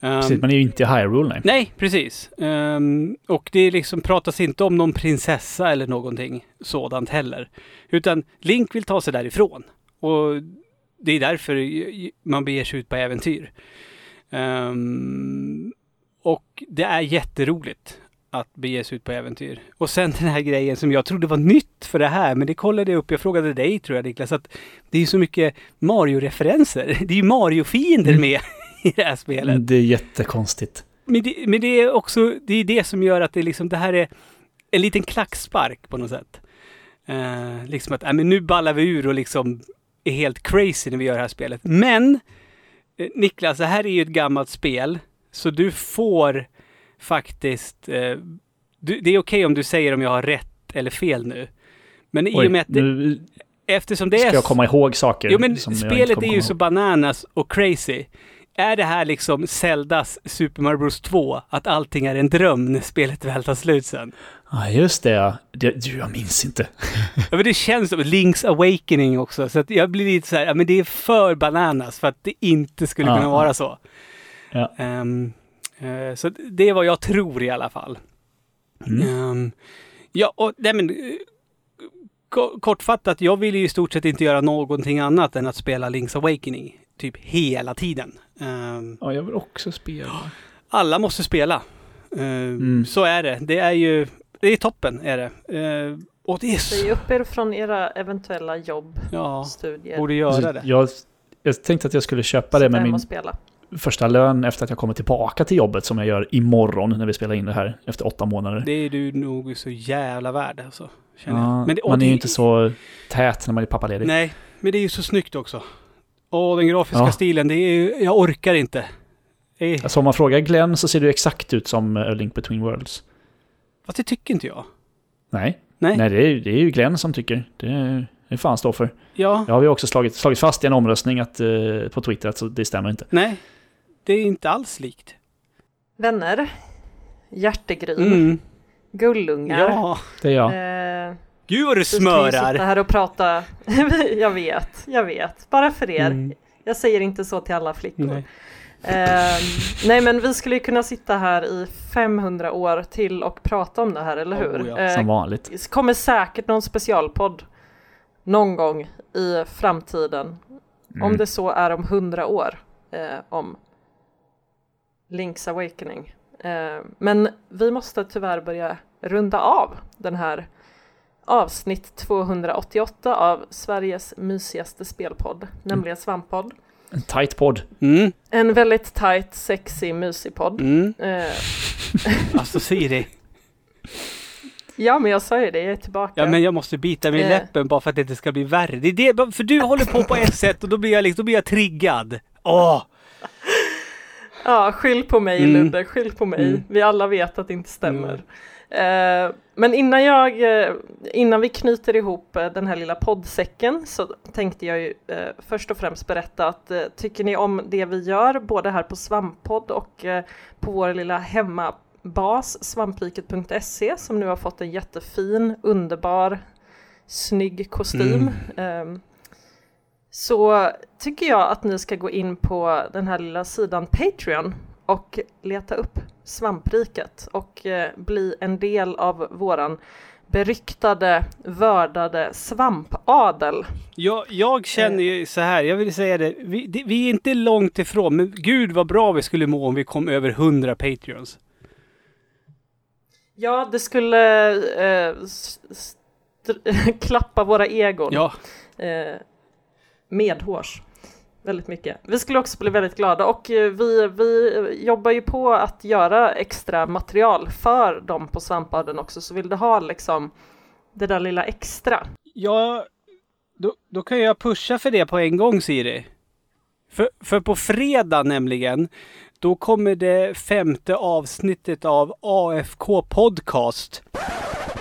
Ehm, Precis, man är ju inte i Hyrule nej. Nej, precis. Ehm, och det liksom pratas inte om någon prinsessa eller någonting sådant heller. Utan Link vill ta sig därifrån. Och det är därför man beger sig ut på äventyr. Ehm, och det är jätteroligt att bege sig ut på äventyr. Och sen den här grejen som jag trodde var nytt för det här, men det kollade jag upp. Jag frågade dig tror jag Niklas, att det är så mycket Mario-referenser. Det är ju Mario-fiender Mm. med i det här spelet. Det är jättekonstigt. Men det, men det är också, det är det som gör att det liksom, det här är en liten klackspark på något sätt. Eh, liksom att, äh, men nu ballar vi ur och liksom är helt crazy när vi gör det här spelet. Men, eh, Niklas, det här är ju ett gammalt spel. Så du får faktiskt, eh, du, det är okej om du säger om jag har rätt eller fel nu. Men i och Oj, med att det, nu eftersom det ska är... jag komma ihåg saker. Jo men spelet är ju så bananas och crazy. Är det här liksom Zeldas Super Mario Bros 2? Att allting är en dröm när spelet väl tar slut sen? Ja, just det. ja. det. du, Jag minns inte. Ja men det känns som Link's Awakening också. Så att jag blir lite så här, ja men det är för bananas för att det inte skulle Ja. kunna vara så. Ja. Ehm, eh, så det är vad jag tror i alla fall. Mm. Ehm, ja, och nej men ko- kortfattat, jag vill ju i stort sett inte göra någonting annat än att spela Link's Awakening. Typ hela tiden. Ehm, Ja, jag vill också spela. alla måste spela. Ehm, Mm. Så är det. Det är ju, det är toppen är det. Ehm, och det är Säg så, upp er från era eventuella jobb, ja, studier. borde göra det. Jag, jag tänkte att jag skulle köpa det Sitta med min första lön efter att jag kommer tillbaka till jobbet som jag gör imorgon när vi spelar in det här efter åtta månader. Det är du nog så jävla värd alltså. Känner Ja, jag. Men det, man är det- ju inte så tät när man är pappaledig. Nej, men det är ju så snyggt också. Och den grafiska Ja. stilen, det är ju, jag orkar inte. Det är, Alltså om man frågar Glenn så ser du exakt ut som A Link Between Worlds. Fast det tycker inte jag. Nej, Nej. Nej det, är, det är ju Glenn som tycker. Det är, det fan står för. Ja, Det har vi också slagit, slagit fast i en omröstning att, eh, på Twitter att så det stämmer inte. nej. Det är inte alls likt. Vänner, hjärtegryn, Mm. gullungar. Ja. Det är jag. Eh, Gud vad du vi ska ju sitta smörar! här och prata. jag vet, jag vet. Bara för er. Mm. Jag säger inte så till alla flickor. Nej. Eh, nej men vi skulle ju kunna sitta här i 500 år till och prata om det här, eller hur? Oh, ja. Eh, Som vanligt. det kommer säkert någon specialpodd någon gång i framtiden. Mm. Om det så är om 100 år. Eh, om Link's Awakening. Eh, men vi måste tyvärr börja runda av den här avsnitt 288 av Sveriges mysigaste spelpodd, nämligen Svamppodd. En tight podd. Mm. En väldigt tight, sexy, mysig podd. Mm. Eh, Alltså Siri. ja, men jag sa ju det, jag är tillbaka. Ja men jag måste bita mig i Eh. läppen bara för att det inte ska bli värre. Det är det, för du håller på på ett sätt och då blir jag liksom, då blir jag triggad. Åh! Ja, skyll på mig Mm. Ludde, skyll på mig. Mm. Vi alla vet att det inte stämmer. Eh, men innan, jag, eh, innan vi knyter ihop eh, den här lilla poddsäcken så tänkte jag ju eh, först och främst berätta att eh, tycker ni om det vi gör, både här på Svamppodd och eh, på vår lilla hemmabas svampriket.se som nu har fått en jättefin, underbar, snygg kostym. Ehm, så tycker jag att ni ska gå in på den här lilla sidan Patreon och leta upp Svampriket och eh, bli en del av våran beryktade, vördade svampadel. Jag, jag känner ju så här, jag vill säga det vi, det, vi är inte långt ifrån, men gud vad bra vi skulle må om vi kom över 100 Patreons. Ja, det skulle eh, klappa våra egon Ja, eh, medhårs. Väldigt mycket. Vi skulle också bli väldigt glada och eh, vi, vi jobbar ju på att göra extra material för dem på Svampaden också, så vill du ha liksom det där lilla extra ja då, då kan jag pusha för det på en gång Siri. För, för på fredag nämligen, då kommer det femte avsnittet av AFK Podcast.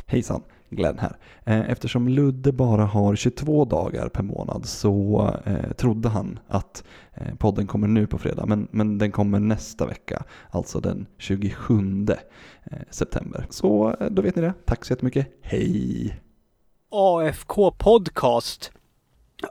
Hejsan, Glenn här. Eh, eftersom Ludde bara har 22 dagar per månad så eh, trodde han att eh, podden kommer nu på fredag, men, men den kommer nästa vecka, alltså den 27 eh, september. Så eh, då vet ni det. Tack så jättemycket. Hej! AFK Podcast.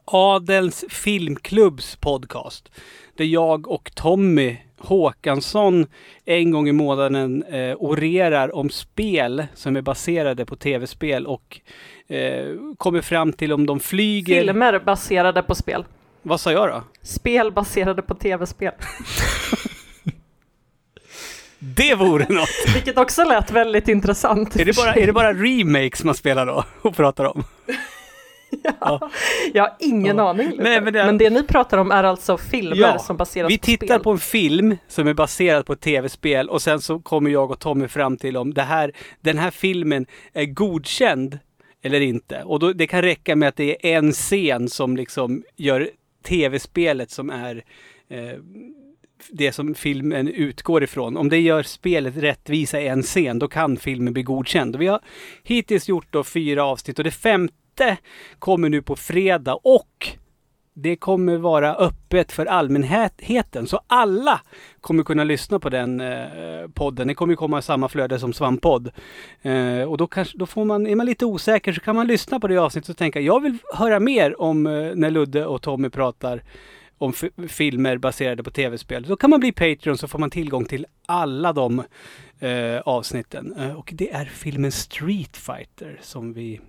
Adels filmklubbs podcast. Där jag och Tommy Håkansson en gång i månaden eh, orerar om spel som är baserade på tv-spel och eh, kommer fram till om de flyger... filmer baserade på spel. Vad sa jag då? Spel baserade på tv-spel. Det vore något! Vilket också lät väldigt intressant. Är det bara, är det bara remakes man spelar då och pratar om? Ja. Jag har ingen Ja. aning. Nej, men men, det- det... ni pratar om är alltså filmer Ja, som baseras Vi på tittar spel. på en film som är baserad på ett tv-spel och sen så kommer jag och Tommy fram till om det här, den här filmen är godkänd eller inte. Och då, det kan räcka med att det är en scen som liksom gör tv-spelet som är eh, det som filmen utgår ifrån. Om det gör spelet rättvisa i en scen, då kan filmen bli godkänd. Och vi har hittills gjort då fyra avsnitt och det femte kommer nu på fredag och det kommer vara öppet för allmänheten. Så alla kommer kunna lyssna på den eh, podden. Det kommer komma i samma flöde som Svamppodd. Eh, och då, kanske, då får man, är man lite osäker så kan man lyssna på det avsnittet och tänka jag vill höra mer om eh, när Ludde och Tommy pratar om filmer baserade på tv-spel. Då kan man bli Patreon så får man tillgång till alla de eh, avsnitten. Eh, och det är filmen Street Fighter som vi...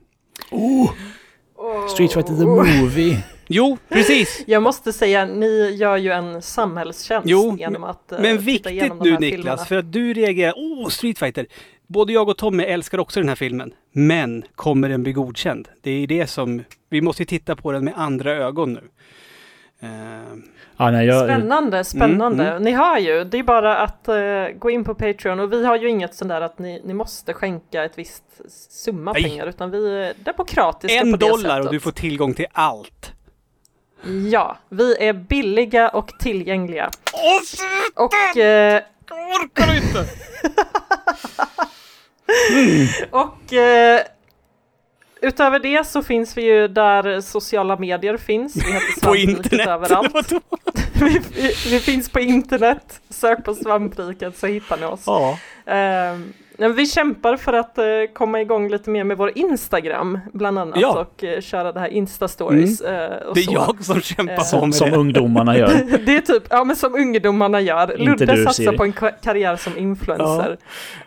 Street Fighter the Movie. Jo, precis! Jag måste säga, ni gör ju en samhällstjänst Jo, genom att eh, Men viktigt nu Niklas, filmerna. för att du reagerar, åh Street Fighter. Både jag och Tommy älskar också den här filmen. Men kommer den bli godkänd? Det är det som, vi måste titta på den med andra ögon nu. Eh, Ja, nej, jag, Spännande, spännande. Mm, Ni har ju, det är bara att eh, gå in på Patreon och vi har ju inget sånt där att ni, ni måste skänka ett visst summa Nej. pengar utan vi är demokratiska en på det dollar sättet. och du får tillgång till allt. Ja, vi är billiga och tillgängliga. Och, eh, orkar inte! och eh, utöver det så finns vi ju där sociala medier finns. Vi heter På internet. överallt. Vi, vi, vi finns på internet. Sök på Svampriket så hittar ni oss. ja. Men vi kämpar för att eh, komma igång lite mer med vår Instagram bland annat Ja. och eh, köra det här Insta-stories. eh, och Det är så. jag som kämpar Eh, som, med som det. ungdomarna gör. Det är typ, ja men som ungdomarna gör. Inte Ludde du, satsar på en ka- karriär som influencer.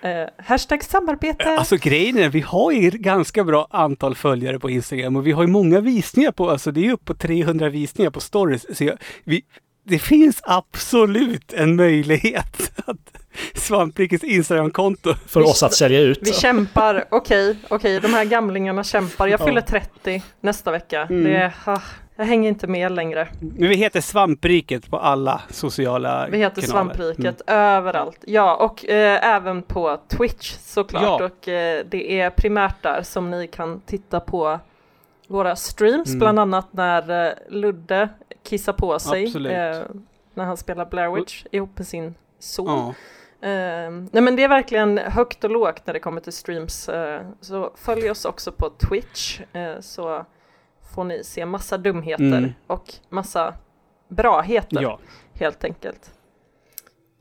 Eh, hashtag samarbete. Alltså grejen är, vi har ju ganska bra antal följare på Instagram och vi har ju många visningar på, alltså det är upp på 300 visningar på stories. Så jag, vi, det finns absolut en möjlighet att Svamprikets Instagramkonto För oss att sälja ut. Vi kämpar, okej, okej, de här gamlingarna kämpar. Jag Ja. fyller 30 nästa vecka. Mm. Det, ah, jag hänger inte med längre. Men vi heter Svampriket på alla sociala Vi heter kanaler. Svampriket överallt. Ja, och eh, även på Twitch såklart. Ja. Och eh, det är primärt där som ni kan titta på våra streams, Mm. bland annat när eh, Ludde kissar på sig. Eh, när han spelar Blair Witch ihop med sin son. Ja. Eh, nej men det är verkligen högt och lågt när det kommer till streams. eh, så följ oss också på Twitch eh, så får ni se massa dumheter Mm. och massa braheter ja. helt enkelt.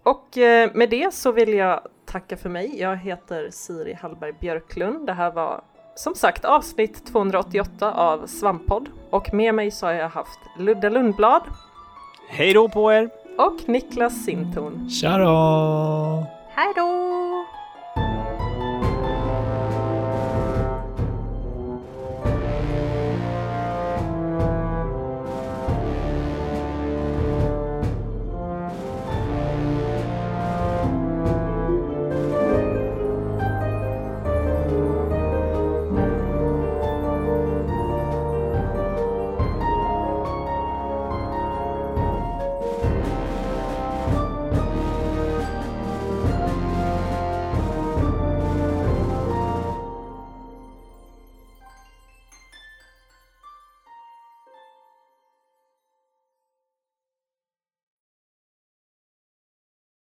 Och eh, med det så vill jag tacka för mig. Jag heter Siri Hallberg Björklund. Det här var som sagt avsnitt 288 av Svamppodd och med mig så har jag haft Ludde Lundblad Hej då på er! och Niklas Sintorn. Tja då! Hej då!